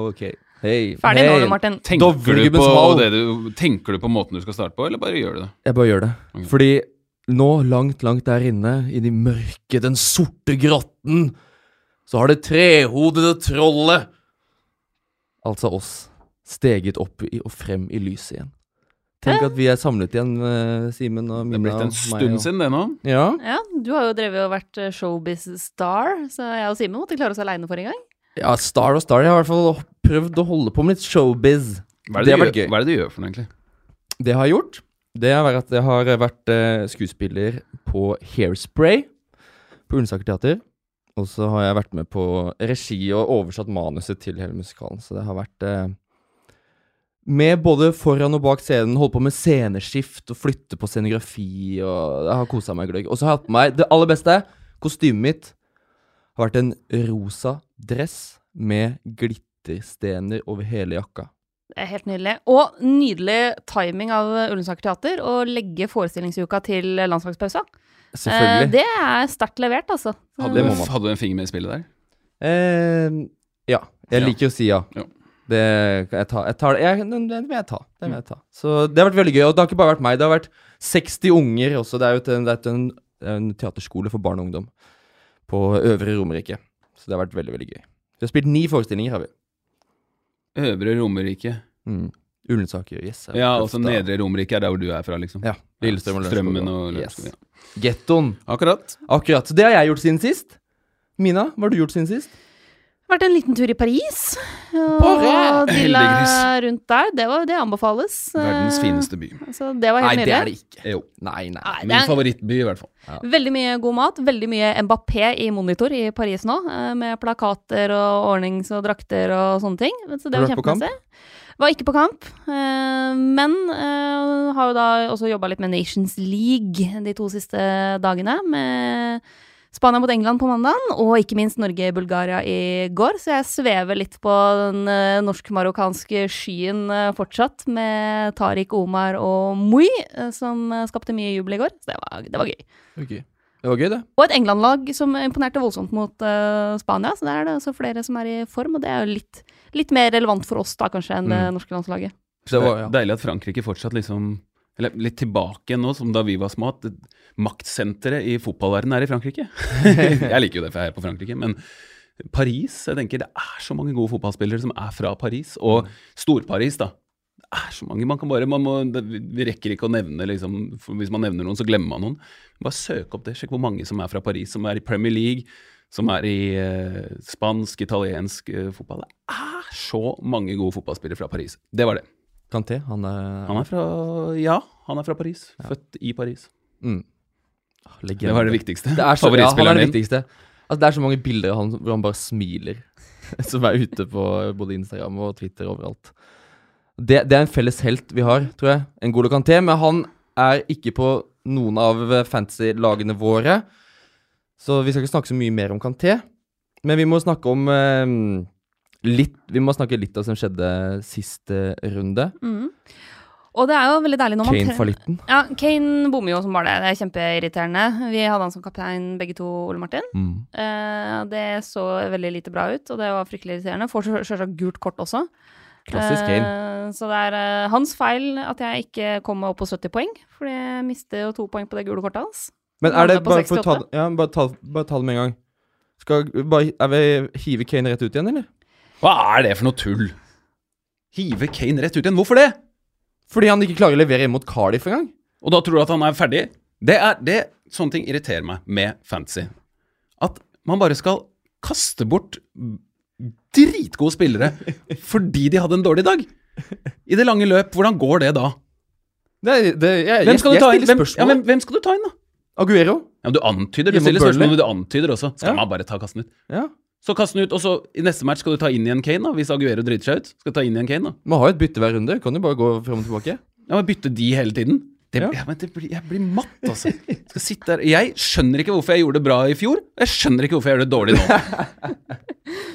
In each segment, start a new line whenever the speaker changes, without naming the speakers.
Ok. Hei.
Ferdig nå, du, Martin.
Tenker du, på det du, tenker du på måten du skal starte på, eller bare gjør du det?
Jeg bare gjør det.
Okay.
Fordi nå, langt, langt der inne, i de mørke, den sorte grotten, så har det trehodede trollet, altså oss, steget opp i, og frem i lyset igjen. Tenk at vi er samlet igjen, eh, Simen og
Det er blitt en stund
og-
siden, det nå.
Ja.
Ja, Du har jo drevet og vært eh, showbiz-star, så jeg og Simen måtte klare oss aleine forrige gang.
ja, Star og Star. Jeg har i hvert fall prøvd å holde på med litt showbiz.
Hva er
Det
det,
har
du
vært
gjør,
gøy.
hva er det du gjør for noe, egentlig?
Det jeg har gjort, det har vært at jeg har vært eh, skuespiller på Hairspray på Ullensaker teater. Og så har jeg vært med på regi og oversatt manuset til hele musikalen. Så det har vært eh, med både foran og bak scenen, holdt på med sceneskift og flytte på scenografi og Jeg har kosa meg gløgg. Og så har jeg hatt på meg det aller beste, kostymet mitt, har vært en rosa dress med glitterstener over hele jakka.
Det er helt nydelig. Og nydelig timing av Ullensaker teater å legge forestillingsuka til landslagspausa. Eh,
Selvfølgelig.
det er sterkt levert, altså.
Hadde, du, hadde du en finger med i spillet der?
Eh, ja. Jeg
Ja.
liker å si ja.
Ja.
Det jeg ta. Jeg tar. Jeg, den, den vil jeg ta. Den vil jeg ta. Så det har vært veldig gøy. Og det har ikke bare vært meg. Det har vært 60 unger også. Det er jo et, en, en teaterskole for barn og ungdom på Øvre Romerike. Så det har vært veldig, veldig gøy. Vi har spilt ni forestillinger, har vi.
Øvre Romerike.
Mm. Ullensaker, yes.
Ja, og
så
Nedre Romerike er der hvor du er fra, liksom.
Ja. Lillestrøm og
Strømmen
Lørenskog.
og
Yes.
Ja.
Gettoen.
Akkurat.
Akkurat. Så det har jeg gjort siden sist. Mina, hva har du gjort siden sist?
Vært en liten tur i Paris. Og dilla rundt der. Det, var, det anbefales.
Verdens
Eh,
fineste by.
Så det var helt
Nei, det er det ikke.
Jo.
Nei, nei.
Nei,
Min
er
favorittby, i hvert fall.
veldig mye god mat. Veldig mye Mbappé i monitor i Paris nå. eh, Med plakater og ordnings og drakter og sånne ting. Så det var kjempemessig. Var ikke på kamp, eh, men har jo da også jobba litt med Nations League de to siste dagene. Med Spania mot England på mandag, og ikke minst Norge-Bulgaria i går. Så jeg svever litt på den eh, norsk-marokkanske skyen eh, fortsatt, med Tariq Omar og Mui, eh, som skapte mye jubel i går. Så det var, det var gøy.
Okay. Det var gøy, det.
Og et England-lag som imponerte voldsomt mot uh, Spania. Så der er det også flere som er i form, og det er jo litt, litt mer relevant for oss da, kanskje, enn det
Mm.
norske landslaget.
Så det var, ja.
Deilig at Frankrike fortsatt liksom Eller litt tilbake igjen nå, som da vi var små. At det- maktsenteret i fotballverdenen er i Frankrike. jeg liker jo det, for jeg er på Frankrike. Men Paris jeg tenker Det er så mange gode fotballspillere som er fra Paris. Og Stor-Paris, da. Det er så mange. Man kan bare, man må, det, vi rekker ikke å nevne liksom, Hvis man nevner noen, så glemmer man noen. Bare søk opp det. Sjekk hvor mange som er fra Paris, som er i Premier League, som er i eh, spansk, italiensk eh, fotball. Det er så mange gode fotballspillere fra Paris. Det var det.
Kanté, han er,
Han er fra Ja, han er fra Paris. Født i Paris.
mm. Legende.
Det var det viktigste.
Det er så, ja, han er det viktigste. Altså, det er så mange bilder av han hvor han bare smiler, som er ute på både Instagram og Twitter overalt. Det, det er en felles helt vi har, tror jeg. En god lokanté. Men han er ikke på noen av fantasy-lagene våre. Så vi skal ikke snakke så mye mer om Kanté. Men vi må snakke om eh, litt Vi må snakke litt av det som skjedde siste runde.
Mhm. Og det er jo veldig deilig når man tre-
Kane-fallitten.
Ja, Kane bommer jo som bare det. Det er kjempeirriterende. Vi hadde han som kaptein begge to, Ole Martin.
Mm.
Eh, det så veldig lite bra ut, og det var fryktelig irriterende. Får sjø- selvsagt gult kort også.
Klassisk Kane.
Eh, så det er eh, hans feil at jeg ikke kom meg opp på 70 poeng, for jeg mister jo to poeng på det gule kortet hans.
Men er det bare for å ta,
68?
ja, bare, ta, bare ta det med en gang. Skal, bare, er vi hive Kane rett ut igjen, eller?
Hva er det for noe tull? Hive Kane rett ut igjen. Hvorfor det?
Fordi han ikke klarer å levere inn mot Cardiff engang?
Og da tror du at han er ferdig? Det er det Sånne ting irriterer meg med fantasy. At man bare skal kaste bort dritgode spillere fordi de hadde en dårlig dag. I det lange løp, hvordan går det da?
Det, det, jeg,
Hvem skal
jeg, jeg
Hvem, ja,
spørsmål.
hvem skal du ta inn, da?
Aguero?
Ja, Du antyder. Du stiller spørsmål, men du antyder også. Skal
Ja.
man bare ta kasten ut?
Ja.
Så kast den ut, og så i neste match skal du ta inn igjen Kane, da, hvis Aguero driter seg ut. Skal du ta inn igjen Kane, da.
Man har jo et bytte hver runde. Kan jo bare gå frem og tilbake.
Ja, men Bytte de hele tiden? Det,
Ja.
ja. men det blir, jeg blir matt, altså. Skal sitte der. Jeg skjønner ikke hvorfor jeg gjorde det bra i fjor. Jeg skjønner ikke hvorfor jeg gjør det dårlig nå.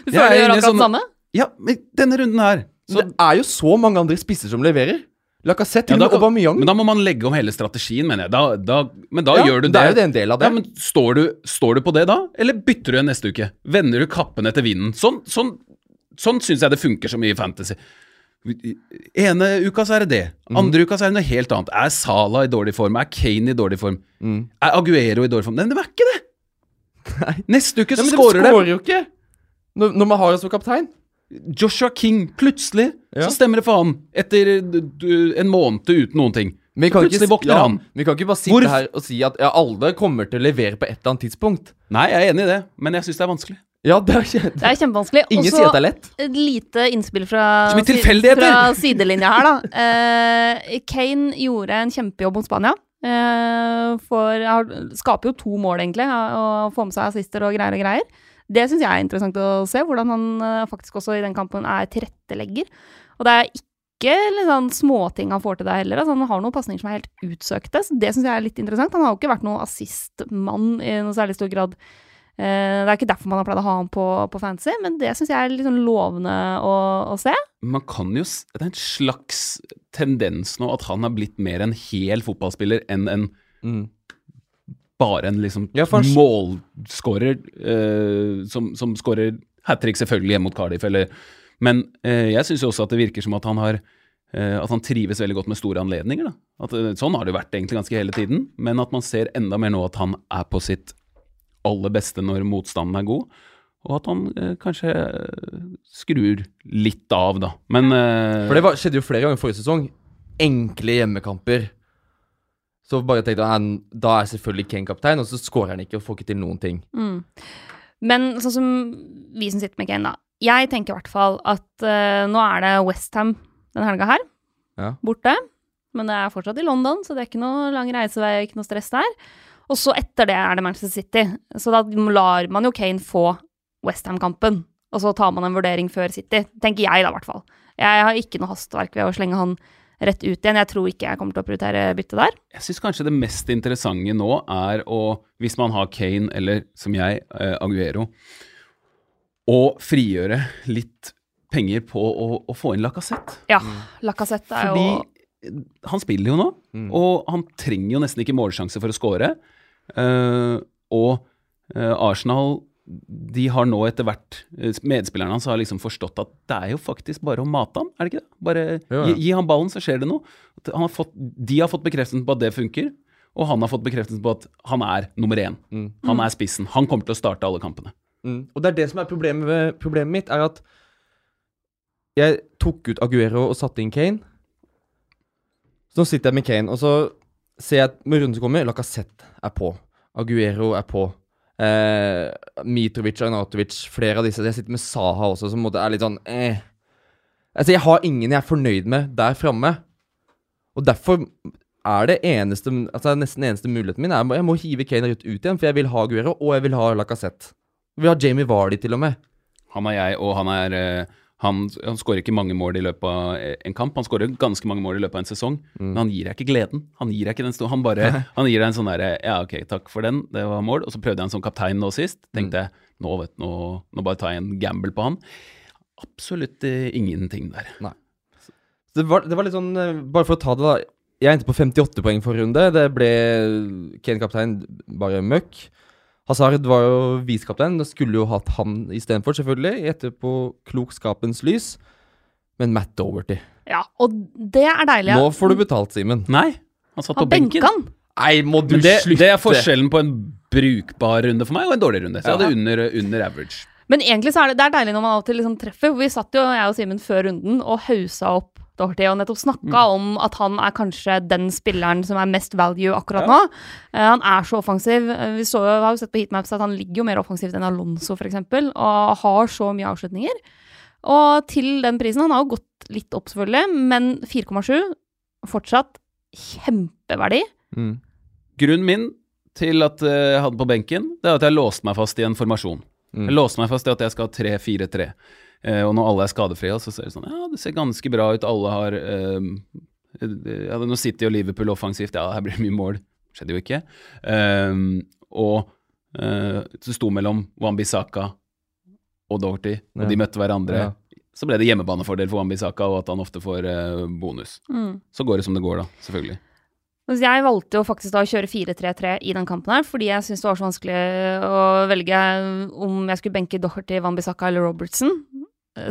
Du føler
er
du gjør akkurat
sånn-
det samme?
Ja, men denne runden her så,
det er jo så mange andre spisser som leverer. Lacassette
Ja,
Aubameyang.
Men da må man legge om hele strategien, mener jeg. Da, da, men da
Ja,
gjør du det.
det er jo det en del av det.
Ja, men står du, står du på det da, eller bytter du igjen neste uke? Vender du kappen etter vinden? Sånn, sånn, sånn syns jeg det funker så mye i fantasy. Ene uka så er det det,
andre
andre uka så er det noe helt annet. Er Salah i dårlig form? Er Kane i dårlig form?
Mm.
Er Aguero i dårlig form? Nei, det er ikke det!
Nei.
Neste uke
Ja,
så
men de
scorer de.
skårer jo ikke! Når, når man har oss som kaptein.
Joshua King, plutselig
Ja.
så stemmer det for han. Etter du, en måned uten noen ting.
Men vi
Plutselig
ikke,
våkner
ja,
han.
vi kan ikke bare sitte
Hvorf-
her og si at ja, alle kommer til å levere på et eller annet tidspunkt.
Nei, jeg er enig i det, men jeg syns det er vanskelig.
Ja, det er ikke
Det er kjempevanskelig.
Ingen
Også
sier at det er lett.
et lite innspill fra,
Så
fra sidelinja her, da. Uh, Kane gjorde en kjempejobb mot Spania. Uh, for han skaper jo to mål, egentlig, å få med seg assister og greier og greier. Det syns jeg er interessant å se, hvordan han eh, faktisk også i den kampen er tilrettelegger. Og det er ikke liksom, småting han får til der heller. Altså, han har noen pasninger som er helt utsøkte, så det syns jeg er litt interessant. Han har jo ikke vært noen assistmann i noe særlig stor grad. Eh, det er ikke derfor man har pleid å ha ham på, på fantasy, men det syns jeg er sånn lovende å, å se.
Man kan jo Det er en slags tendens nå at han har blitt mer en hel fotballspiller enn en
Mm.
Bare en liksom
Ja,
målskårer eh, som, som skårer hat trick, selvfølgelig, hjemme mot Cardiff, eller Men eh, jeg syns også at det virker som at han har eh, At han trives veldig godt med store anledninger. At, eh, sånn har det vært egentlig ganske hele tiden, men at man ser enda mer nå at han er på sitt aller beste når motstanden er god. Og at han eh, kanskje eh, skrur litt av, da. Men eh,
For det var, skjedde jo flere ganger forrige sesong. Enkle hjemmekamper. Så bare tenkte jeg da er selvfølgelig Kane kaptein, og så scorer han ikke og får ikke til noen ting.
Mm. Men sånn som vi som sitter med Kane, da. Jeg tenker i hvert fall at uh, nå er det Westham den helga her,
Ja.
borte. Men det er fortsatt i London, så det er ikke noe lang reisevei, ikke noe stress der. Og så etter det er det Manchester City. Så da lar man jo Kane få Westham-kampen. Og så tar man en vurdering før City. Tenker jeg, da, i hvert fall. Jeg har ikke noe hastverk ved å slenge han rett ut igjen. Jeg tror ikke jeg kommer til å prioritere bytte der.
Jeg syns kanskje det mest interessante nå er å, hvis man har Kane eller som jeg, eh, Aguero, å frigjøre litt penger på å, å få inn Lacassette.
Ja, Lacassette er
Fordi
jo
han spiller jo nå,
Mm.
og han trenger jo nesten ikke målsjanse for å score. Eh, og eh, Arsenal de har nå etter hvert eh, Medspillerne hans har liksom forstått at det er jo faktisk bare å mate han, er det ikke det? Bare
Ja, ja.
Gi, gi han ballen, så skjer det noe. Han har fått, de har fått bekreftelsen på at det funker, og han har fått bekreftelsen på at han er nummer én.
Mm.
Han er spissen. Han kommer til å starte alle kampene.
Mm. Og det er det som er problemet, problemet mitt, er at jeg tok ut Aguero og satte inn Kane. Så nå sitter jeg med Kane, og så ser jeg at med runden som kommer, Lacassette er på. Aguero er på. Eh, Mitrovic Arnatovic, flere av disse. Jeg sitter med Saha også, som er litt sånn eh. Altså, jeg har ingen jeg er fornøyd med der framme. Og derfor er det eneste Altså nesten eneste muligheten min er Jeg må hive Kane ut igjen, for jeg vil ha Guero og jeg vil ha Lacassette. Vi har Jamie Vardy til og med.
Han er jeg, og han er eh, han, han skårer ikke mange mål i løpet av en kamp. Han skårer ganske mange mål i løpet av en sesong, men han gir deg ikke gleden. Han gir deg ikke den store Han bare Han gir deg en sånn derre Ja, ok, takk for den, det var mål. Og så prøvde jeg en som kaptein nå sist. Tenkte jeg nå, vet nå, nå bare tar jeg en gamble på han. Absolutt eh, ingenting der.
Det var, det var litt sånn eh, Bare for å ta det, da. Jeg endte på 58 poeng forrige runde. Det ble Kane kaptein, bare møkk. Hazard var jo visekaptein. Da skulle jo hatt han istedenfor, selvfølgelig. Etterpå klokskapens lys. Men Matt Doverty
Ja, og det er deilig.
Nå får du betalt, Simen.
Nei, han satt på benken.
han.
Nei, må du
det,
slutte!
det er forskjellen på en brukbar runde for meg og en dårlig runde. Så jeg hadde under, under average.
Men egentlig så er det, det er deilig når man av og til liksom treffer. For vi satt jo, jeg og Simen, før runden og hausa opp Doherty og nettopp snakka
Mm.
om at han er kanskje den spilleren som er mest value akkurat nå. Uh, han er så offensiv. Eh, Vi så, har jo sett på heatmaps at han ligger jo mer offensivt enn Alonso, f.eks., og har så mye avslutninger. Og til den prisen Han har jo gått litt opp, selvfølgelig, men 4,7 fortsatt kjempeverdi.
Mm.
Grunnen min til at eh, jeg hadde på benken, det er at jeg låste meg fast i en formasjon.
Mm.
Jeg låste meg fast i at jeg skal ha 3-4-3. Eh, og når alle er skadefrie, så ser det sånn Ja, det ser ganske bra ut. Alle har eh, ja, Nå City og Liverpool offensivt. Ja, her blir det mye mål. Skjedde jo ikke. Eh, og eh, det sto mellom Wan-Bissaka og Doherty, og
Ja.
de møtte hverandre.
Ja.
Så ble det hjemmebanefordel for Wambisaka, og at han ofte får eh, bonus.
Mm.
Så går det som det går, da. Selvfølgelig.
Jeg valgte jo faktisk da å kjøre 4-3-3 i den kampen her, fordi jeg syntes det var så vanskelig å velge om jeg skulle benke Doherty, Wambisaka eller Robertson.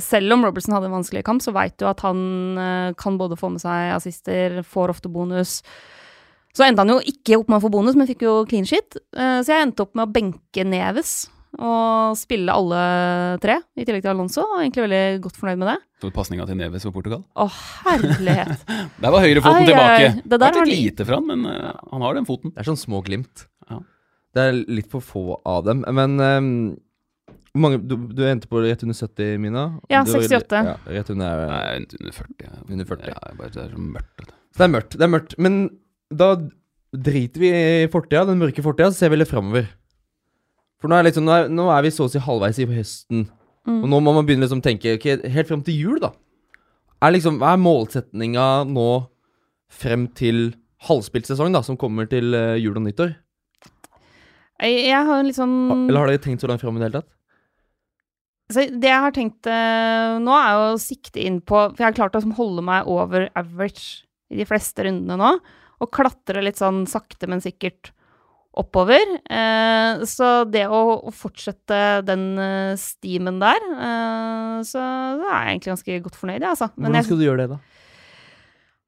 Selv om Robertson hadde en vanskelig kamp, så veit du at han eh, kan både få med seg assister, får ofte bonus. Så endte han jo ikke opp med å få bonus, men fikk jo clean shit. Eh, Så jeg endte opp med å benke Neves og spille alle tre, i tillegg til Alonso. Og egentlig veldig godt fornøyd med det.
Så pasninga til Neves for Portugal.
Å, herlighet.
Der var høyrefoten
Ai,
tilbake.
ai, det der har
lite for han, men uh, han har den foten.
Det er sånn små glimt.
Ja.
Det er litt for få av dem. Men hvor mange, du, du endte på rett under 70, Mina?
Ja,
Du var-
68.
Ja, rett under
Nei, under 40. ja.
Under 40.
Ja, bare, det er så mørkt.
Så det er mørkt. Det er mørkt. Men da driter vi i fortida, den mørke fortida, så ser vi litt framover. For nå er, liksom, nå, er, nå er vi så å si halvveis i høsten.
Mm.
Og nå må man begynne liksom å tenke ok, helt frem til jul, da. Er liksom, hva er målsetninga nå frem til halvspilt sesong, da, som kommer til eh, jul og nyttår?
Jeg, jeg har en litt sånn
Eller har dere tenkt så langt fram i det hele tatt?
Så det jeg har tenkt eh, nå, er jo å sikte inn på For jeg har klart å holde meg over average i de fleste rundene nå. Og klatre litt sånn sakte, men sikkert oppover. Eh, så det å, fortsette den uh, stimen der, eh, så, så er jeg egentlig ganske godt fornøyd, jeg, altså. Men
Hvordan
jeg,
skal du gjøre det, da?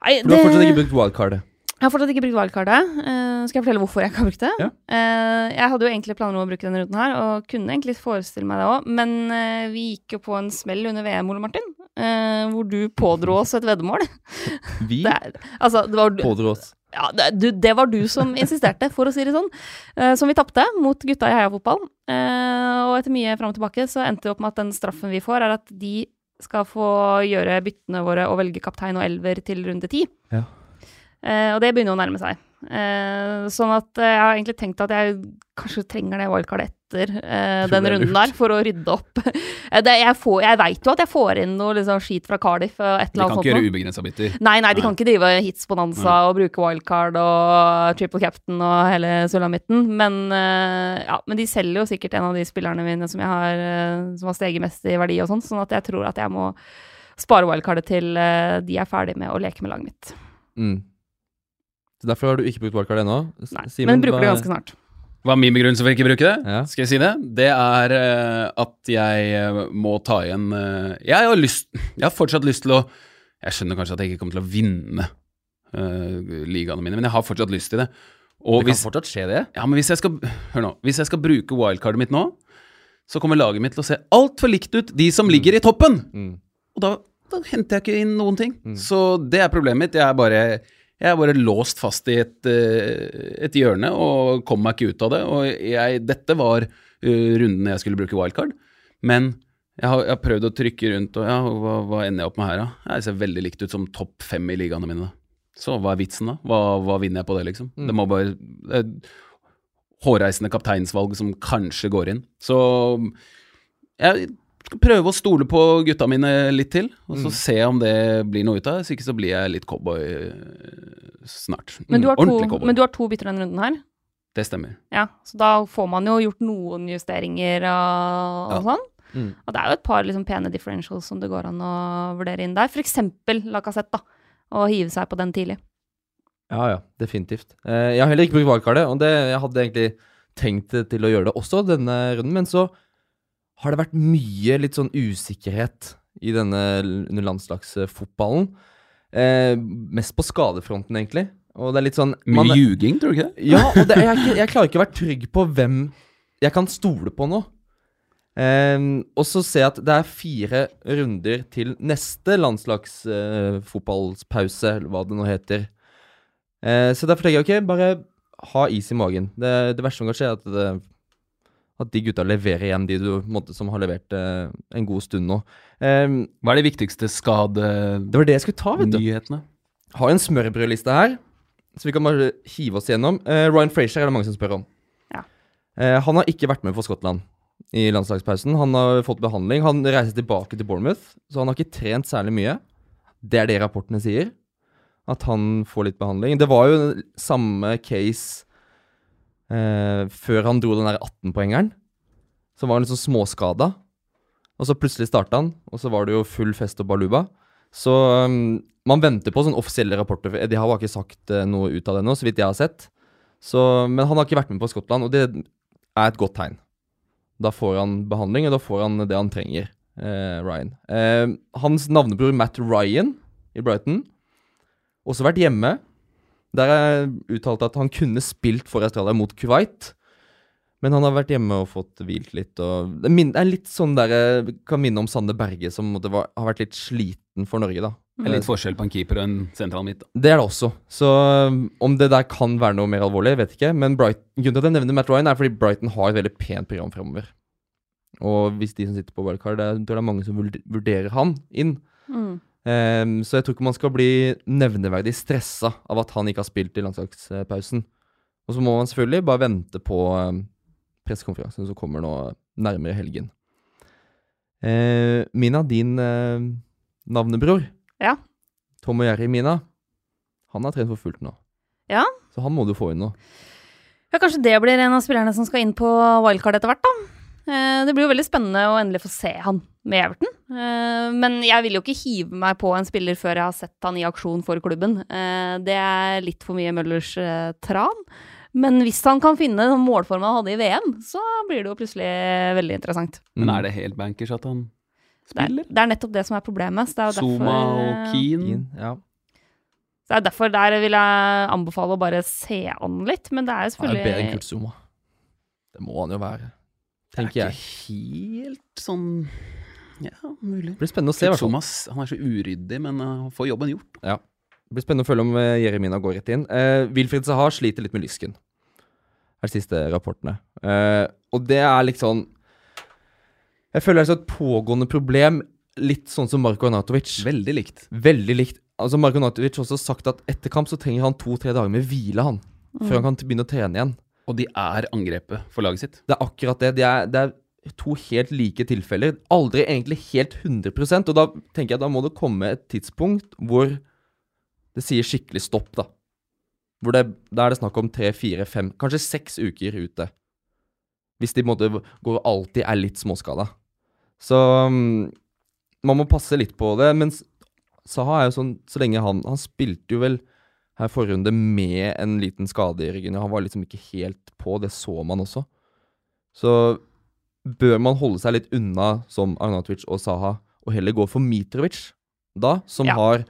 nei,
du har fortsatt ikke brukt wildcardet.
Jeg har fortsatt ikke brukt wildcardet. Uh, skal jeg fortelle hvorfor jeg ikke har brukt det?
Ja.
Uh, jeg hadde jo egentlig planer om å bruke denne runden her, og kunne egentlig forestille meg det òg, men uh, vi gikk jo på en smell under VM, Ole Martin, hvor du pådro oss et veddemål.
Vi
Det, er, altså, det var,
pådro oss.
ja, det, du, det var du som insisterte, for å si det sånn. Som vi tapte mot gutta i heiafotball. Uh, og etter mye fram og tilbake så endte det opp med at den straffen vi får, er at de skal få gjøre byttene våre og velge kaptein og elver til runde ti.
Ja.
Eh, og det begynner å nærme seg. Eh, sånn at eh, jeg har egentlig tenkt at jeg kanskje trenger det wildcardet etter den runden der, for å rydde opp. Det, jeg får- jeg veit jo at jeg får inn noe liksom, skit fra Cardiff. og Et eller annet sånt.
De
kan ikke gjøre
ubegrensa bytter.
Nei, nei, de
Nei.
kan ikke drive hits bonanza og bruke wildcard og triple captain og hele sulamitten. Men, ja, men de selger jo sikkert en av de spillerne mine som, jeg har, som har steget mest i verdi og sånn, sånn at jeg tror at jeg må spare wildcardet til de er ferdig med å leke med laget mitt.
Mm. Så Derfor har du ikke brukt wildcard ennå? S-
Nei, men bruker
hva-
det ganske snart.
Hva er min begrunnelse for ikke å bruke det?
Ja.
Skal jeg si det? Det er eh, at jeg eh, må ta igjen eh, Jeg har lyst Jeg har fortsatt lyst til å Jeg skjønner kanskje at jeg ikke kommer til å vinne eh, ligaene mine, men jeg har fortsatt lyst til det. Og
Det kan
hvis,
fortsatt skje, det.
ja, men hvis jeg skal Hør nå. Hvis jeg skal bruke wildcardet mitt nå, så kommer laget mitt til å se altfor likt ut, de som ligger i toppen!
Mm.
Og da, da henter jeg ikke inn noen ting.
Mm.
Så det er problemet mitt. Jeg er bare, jeg er bare låst fast i et, eh, et hjørne og kom meg ikke ut av det. Og jeg, dette var eh, runden jeg skulle bruke wildcard. Men jeg har, jeg har prøvd å trykke rundt, og ja, hva, hva ender jeg opp med her, da? Jeg ser veldig likt ut som topp fem i ligaene mine. Så hva er vitsen, da? Hva, hva vinner jeg på det, liksom?
Mm.
Det må bare det Hårreisende kapteinsvalg som kanskje går inn. Så jeg skal prøve å stole på gutta mine litt til, og så
Mm.
se om det blir noe ut av det. Hvis ikke så blir jeg litt cowboy eh, snart.
Men du har
Mm,
to,
cowboy.
men du har to bytter denne runden her.
Det stemmer.
Ja, så da får man jo gjort noen justeringer og, og
Ja.
sånn.
Mm.
Og det er jo et par liksom, pene differentials som det går an å vurdere inn der. Eksempel Lacassette, da. Å hive seg på den tidlig.
Ja, ja, definitivt. Eh, jeg har heller ikke brukt valgkartet, og det, jeg hadde egentlig tenkt til å gjøre det også denne runden, men så har det vært mye litt sånn usikkerhet i denne landslagsfotballen. Eh, mest på skadefronten, egentlig. Og det er litt sånn
Mye
man-
ljuging, tror du ikke det?
Ja, og det, jeg, jeg klarer ikke å være trygg på hvem jeg kan stole på nå. Eh, og så ser jeg at det er fire runder til neste landslagsfotballpause, eller hva det nå heter. Eh, så derfor tenker jeg ok, bare ha is i magen. Det, det verste som kan skje, er at, det, at de gutta leverer igjen de du, måte, som har levert eh, en god stund nå. Ehm,
Hva er de viktigste
det var det jeg skulle ta, vet du
skadenyhetene?
har en smørbrødliste her, så vi kan bare hive oss gjennom. Eh, Ryan Frazier er det mange som spør om.
Ja.
Eh, han har ikke vært med for Skottland i landslagspausen. Han har fått behandling. Han reiser tilbake til Bournemouth, så han har ikke trent særlig mye. Det er det rapportene sier. At han får litt behandling. Det var jo samme case eh, før han dro den der 18-poengeren. Så var han liksom sånn småskada. Og så plutselig starta han, og så var det jo full fest og baluba. Så um, man venter på sånne offisielle rapporter. de har jo ikke sagt uh, noe ut av det nå, så vidt jeg har sett. Så, men han har ikke vært med på Skottland, og det er et godt tegn. Da får han behandling, og da får han det han trenger, eh, Ryan. Eh, hans navnebror Matt Ryan i Brighton, også vært hjemme. Der er uttalt at han kunne spilt for Australia mot Kuwait. Men han har vært hjemme og fått hvilt litt. Og det er litt sånn der, jeg kan minne om Sander Berge, som måtte, var, har vært litt sliten for Norge, da.
Det er litt forskjell på en keeper og en sentral midt.
Det er det også. Så um, om det der kan være noe mer alvorlig, vet ikke. Men Brighton, grunnen til at jeg nevner Matt Ryan, er fordi Brighton har et veldig pent program fremover. Og hvis de som sitter på wildcard, det er, jeg det er mange som vurderer han inn.
Mm.
Um, så jeg tror ikke man skal bli nevneverdig stressa av at han ikke har spilt i landslagspausen. Og så må man selvfølgelig bare vente på um, pressekonferansen som kommer nå nærmere helgen. Uh, Mina, din uh, navnebror,
Ja.
Tom og Jerry Mina, han har trent for fullt nå.
Ja.
Så han må du få inn nå.
Ja, kanskje det blir en av spillerne som skal inn på wildcard etter hvert, da. Eh, Det blir jo veldig spennende å endelig få se han med Everton. Eh, Men jeg vil jo ikke hive meg på en spiller før jeg har sett han i aksjon for klubben. Eh, Det er litt for mye Møllers tran. Men hvis han kan finne den målformen han hadde i VM, så blir det jo plutselig veldig interessant.
Men
Mm.
er det helt bankers at han
Det er,
spiller?
det er nettopp det som er problemet. Så det er jo derfor,
Zuma og
Keen
Keane.
Ja.
Så det er derfor der vil jeg anbefale å bare se an litt, men det er jo selvfølgelig
Han er bedre enn Kurt Zuma. Det må han jo være, tenker
Det er
jeg.
ikke helt sånn Ja, mulig.
Det blir spennende å se. hvert.
Thomas, han er så uryddig, men uh, han får jobben gjort.
Det blir spennende å følge om uh, Jeremina går rett inn. Uh, Wilfried Zaha sliter litt med lysken. er de siste rapportene. Eh, og det er litt sånn Jeg føler det er et pågående problem, litt sånn som Marko Anatovic.
Veldig likt.
Veldig likt. Altså Marko Anatovic har også sagt at etter kamp så trenger han to-tre dager med hvile, han. Før han kan begynne å trene igjen.
Og de er angrepet for laget sitt.
Det er akkurat det. Det er, det er to helt like tilfeller. Aldri egentlig helt 100 Og da tenker jeg da må det komme et tidspunkt hvor det sier skikkelig stopp, da. Hvor det, Da er det snakk om tre, fire, fem, kanskje seks uker ute. Hvis de på en måte går alltid er litt småskada. Så mm, man må passe litt på det. Men Saha er jo sånn så lenge han Han spilte jo vel her forrige runde med en liten skade i ryggen. Han var liksom ikke helt på, det så man også. Så bør man holde seg litt unna som Arnatovic og Saha, og heller gå for Mitrovic, da, som
Ja.
har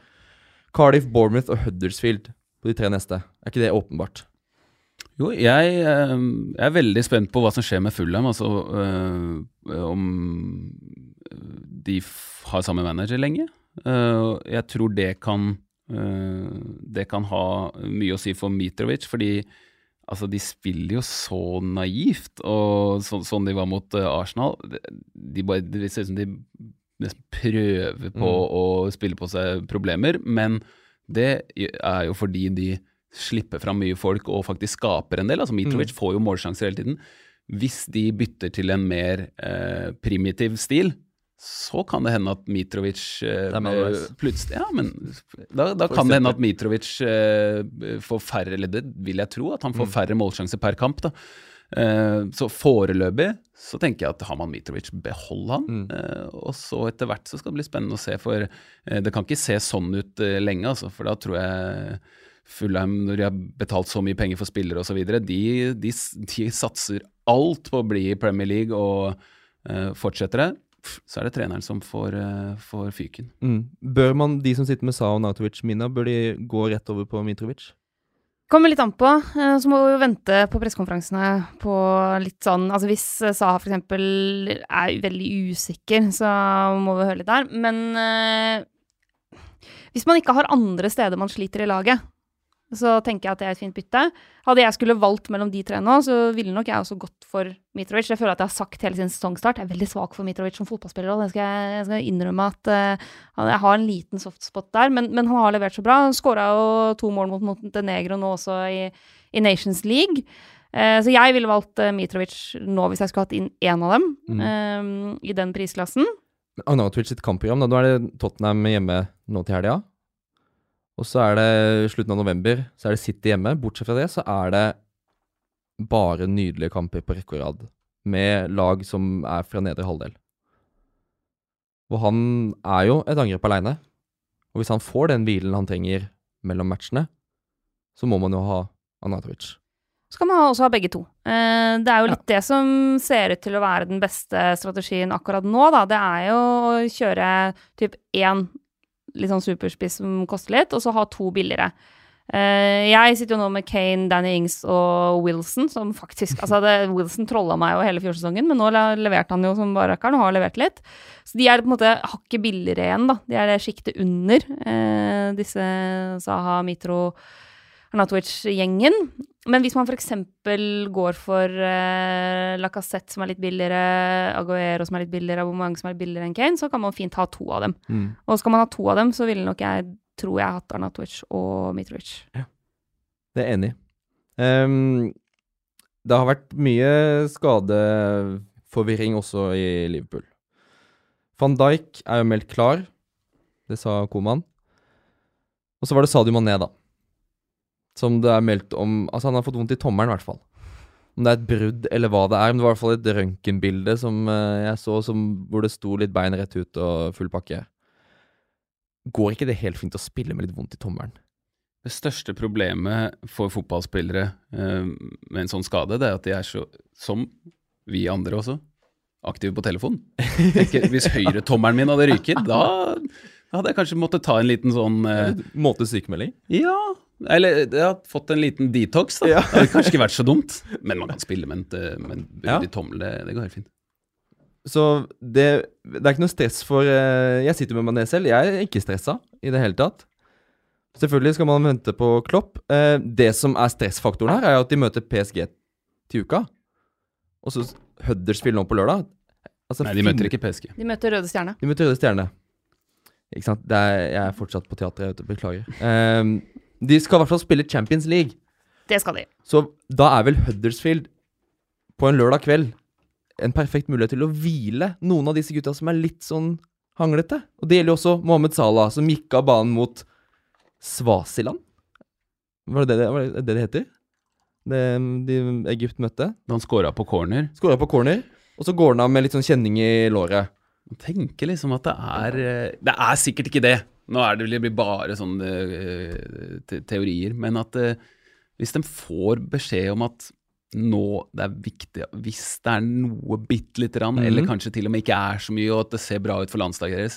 Cardiff, Bournemouth og Huddersfield på de tre neste. Er ikke det åpenbart?
Jo, jeg, eh, jeg er veldig spent på hva som skjer med Fulham. Altså øh, om øh, de f har samme manager lenge. Uh, jeg tror det kan Det kan ha mye å si for Mitrovic, fordi altså, de spiller jo så naivt. Og så, sånn de var mot øh, Arsenal de, bare, Det ser ut som de nesten prøver på
Mm.
å spille på seg problemer, men det er jo fordi de slipper fram mye folk og faktisk skaper en del. Altså Mitrovic får jo målsjanser hele tiden. Hvis de bytter til en mer eh, primitiv stil, så kan det hende at Mitrovic eh, plutselig Ja, men da, da kan det hende at Mitrovic eh, får færre Eller det vil jeg tro, at han får
Mm.
færre målsjanser per kamp. da. Eh, så foreløpig så tenker jeg at har man Mitrovic, behold han.
Mm.
Eh, og så etter hvert så skal det bli spennende å se, for eh, det kan ikke se sånn ut eh, lenge, altså. For da tror jeg Fulheim, når de har betalt så mye penger for spillere osv., de, de, de satser alt på å bli i Premier League og fortsetter det. Så er det treneren som får, eh, får fyken.
Mm. Bør man, de som sitter med Sao og Arnautovic, Mina, bør de gå rett over på Mitrovic?
Kommer litt an på. eh, Så må vi jo vente på pressekonferansene på litt sånn Altså hvis eh, Saha eksempel er veldig usikker, så må vi høre litt der. Men eh, hvis man ikke har andre steder man sliter i laget, så tenker jeg at det er et fint bytte. Hadde jeg skulle valgt mellom de tre nå, så ville nok jeg også gått for Mitrovic. Jeg føler at jeg har sagt hele sin sesongstart. Jeg er veldig svak for Mitrovic som fotballspiller, òg. jeg, jeg skal innrømme at uh, jeg har en liten softspot der, men, men han har levert så bra. Han skåra jo to mål mot Montenegro nå også i, i Nations League. Uh, så jeg ville valgt uh, Mitrovic nå hvis jeg skulle hatt inn én av dem
Mm.
i den prisklassen.
Arnautovic sitt kampprogram, da. Nå er det Tottenham hjemme nå til helga. Og så er det slutten av november, så er det City hjemme. Bortsett fra det, så er det bare nydelige kamper på rekke og rad. Med lag som er fra nedre halvdel. Og han er jo et angrep aleine. Og hvis han får den hvilen han trenger mellom matchene, så må man jo ha Anatovic.
Så kan man også ha begge to. Eh, det er jo litt det som ser ut til å være den beste strategien akkurat nå, da. Det er jo å kjøre typ én litt sånn superspiss som koster litt, og så ha to billigere. Uh, jeg sitter jo nå med Kane, Danny Ings og Wilson, som faktisk Altså, det, Wilson trolla meg jo hele fjorsesongen, men nå le- leverte han jo som bare rakkeren, og har levert litt. Så de er på en måte hakket billigere igjen, da. De er det sjiktet under uh, disse Saha, Mitro, Arnatovic-gjengen. Men hvis man f.eks. går for uh, Lacassette, som er litt billigere, Aguero, som er litt billigere, Aubameyang, som er litt billigere enn Kane, så kan man fint ha to av dem. Og skal man ha to av dem, så ville nok jeg, tror jeg, hatt Arnatovic og Mitrovic. Ja.
Det er enig. Ehm, det har vært mye skadeforvirring også i Liverpool. Van Dijk er jo meldt klar, det sa Koman. Og så var det Sadio Mané, da. Som det er meldt om Altså, han har fått vondt i tommelen, i hvert fall. Om det er et brudd eller hva det er. Men det var i hvert fall et røntgenbilde som eh, jeg så, som, hvor det sto litt bein rett ut og full pakke. Går ikke det helt fint å spille med litt vondt i tommelen?
Det største problemet for fotballspillere eh, med en sånn skade, det er at de er så, som vi andre også, aktive på telefon. Tenker, Hvis høyretommelen min hadde ryket, da hadde jeg kanskje måttet ta en liten sånn eh,
Måte sykemelding?
Ja, eller jeg har fått en liten detox, da.
Ja.
Det hadde kanskje ikke vært så dumt. Men man kan spille med en, eh,
Ja.
tommel, det, det går helt fint.
Så det, det er ikke noe stress for eh, Jeg sitter med Mané selv. Jeg er ikke stressa i det hele tatt. Selvfølgelig skal man vente på Klopp. Eh, det som er stressfaktoren her, er at de møter PSG til uka. Og så Huddersfield nå på lørdag. Altså,
Nei, de møter ikke PSG.
De møter Røde Stjerne.
De møter Røde Stjerne. Ikke sant. Det er, jeg er fortsatt på teatret, jeg vet du. Beklager. Eh, de skal i hvert fall spille Champions League.
Det skal de.
Så da er vel Huddersfield på en lørdag kveld en perfekt mulighet til å hvile noen av disse gutta som er litt sånn hanglete. Og det gjelder jo også Mohammed Salah, som gikk av banen mot Svasiland. Var det det var det, det, det heter? Det de Egypt møtte.
Da han scora på corner.
Skåra på corner, og så går han av med litt sånn kjenning i låret.
Man tenker liksom at det er eh, Det er sikkert ikke det. Nå er det vel det bare sånne eh, te teorier. Men at eh, hvis de får beskjed om at nå det er viktig Hvis det er noe bitte lite grann,
Mhm.
eller kanskje til og med ikke er så mye, og at det ser bra ut for landslaget deres,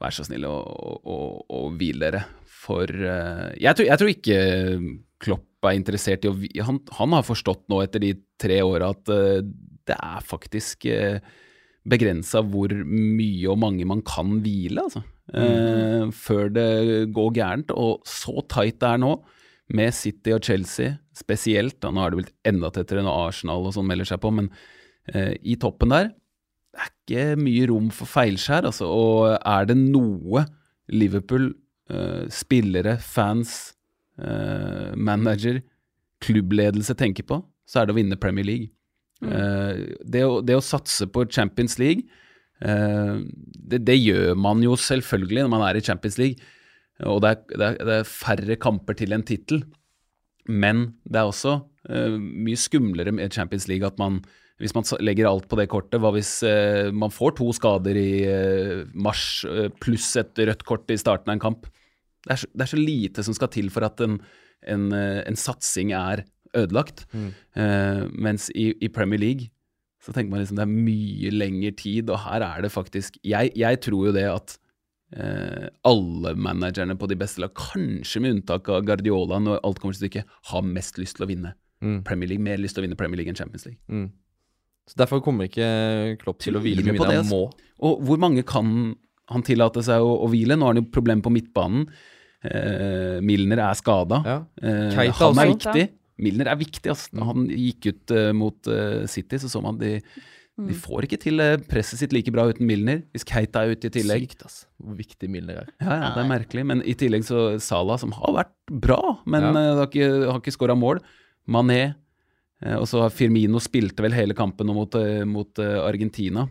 vær så snill å, å, å hvile dere. For eh, jeg, tror, jeg tror ikke Klopp er interessert i å han, han har forstått nå etter de tre åra at det er faktisk begrensa hvor mye og mange man kan hvile, altså. Eh, før det går gærent. Og så tight det er nå, med City og Chelsea spesielt. Da, nå er det vel enda tettere når Arsenal og sånn melder seg på, men eh, i toppen der det er ikke mye rom for feilskjær, altså. Og er det noe Liverpool, eh, spillere, fans, eh, manager, klubbledelse tenker på, så er det å vinne Premier League. Eh, det, å, det å satse på Champions League, eh, det, det gjør man jo selvfølgelig når man er i Champions League. Og det er, er, det er færre kamper til en tittel. Men det er også eh, mye skumlere med Champions League at man hvis man legger alt på det kortet, hva hvis eh, man får to skader i eh, mars pluss et rødt kort i starten av en kamp? Det er, så, det er så lite som skal til for at en, en, en satsing er ødelagt. Eh, mens i, i Premier League så tenker man liksom det er mye lengre tid, og her er det faktisk Jeg, jeg tror jo det at eh, alle managerne på de beste lag, kanskje med unntak av Guardiola når alt kommer til stykket, har mest lyst til å vinne
Mm.
Premier League. Mer lyst til å vinne Premier League enn Champions League.
Mm. Så Derfor kommer ikke Klopp til å hvile mye
på det,
han må.
Og hvor mange kan han tillate seg å, å hvile? Nå har han jo problemer på midtbanen. Eh, Milner er skada.
Ja.
Eh, han er
også.
viktig. Milner er viktig.
Mm.
Når han gikk ut eh, mot eh, City, så så man de, de får ikke til eh, presset sitt like bra uten Milner. Hvis Keita er ute i tillegg.
Sykt, ass. Hvor viktig Milner er.
Ja, ja, det er merkelig. Men i tillegg så Salah, som har vært bra, men
Ja.
har ikke, har ikke skåra mål. Mané. og så har Firmino spilte vel hele kampen mot, mot Argentina.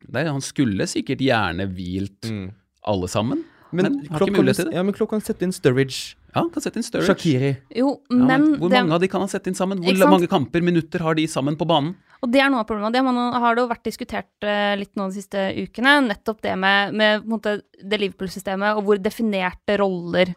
Det, er- han skulle sikkert gjerne hvilt alle sammen. Men har ikke mulighet til det.
ja, men klokka setter sette inn Sturridge,
Ja, han kan sette inn Sturridge.
Shakiri
Jo,
Ja,
men
hvor
det,
mange av de kan han sette inn sammen? Hvor mange kamper, minutter har de sammen på banen?
Og det er noe av problemet. Det man, har det jo vært diskutert eh, litt nå de siste ukene. Nettopp det med, med på en måte, det Liverpool-systemet, og hvor definerte roller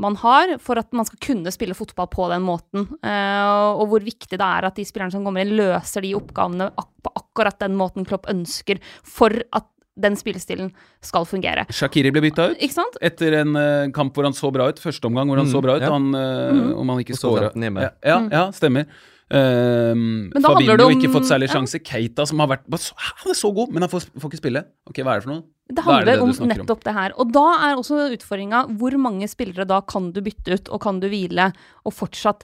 man har for at man skal kunne spille fotball på den måten. Eh, og hvor viktig det er at de spillerne som kommer inn, løser de oppgavene ak på akkurat den måten Klopp ønsker, for at den spillestilen skal fungere.
Shakiri ble bytta ut
Ikke sant?
etter en uh, kamp hvor han så bra ut. Første omgang hvor han
Mm,
så bra ut.
ja.
Han, uh,
Mm.
Om han ikke
skåra.
Ja, ja,
Mm.
ja, stemmer. Um, Fabinho
om-
ikke fått særlig
ja.
sjanse. Keita som har vært så, Han er så god, men han får, får ikke spille. Ok, Hva er det for noe?
Det
er
handler
det
om
nettopp om.
det her. Og da er også utfordringa hvor mange spillere da kan du bytte ut, og kan du hvile, og fortsatt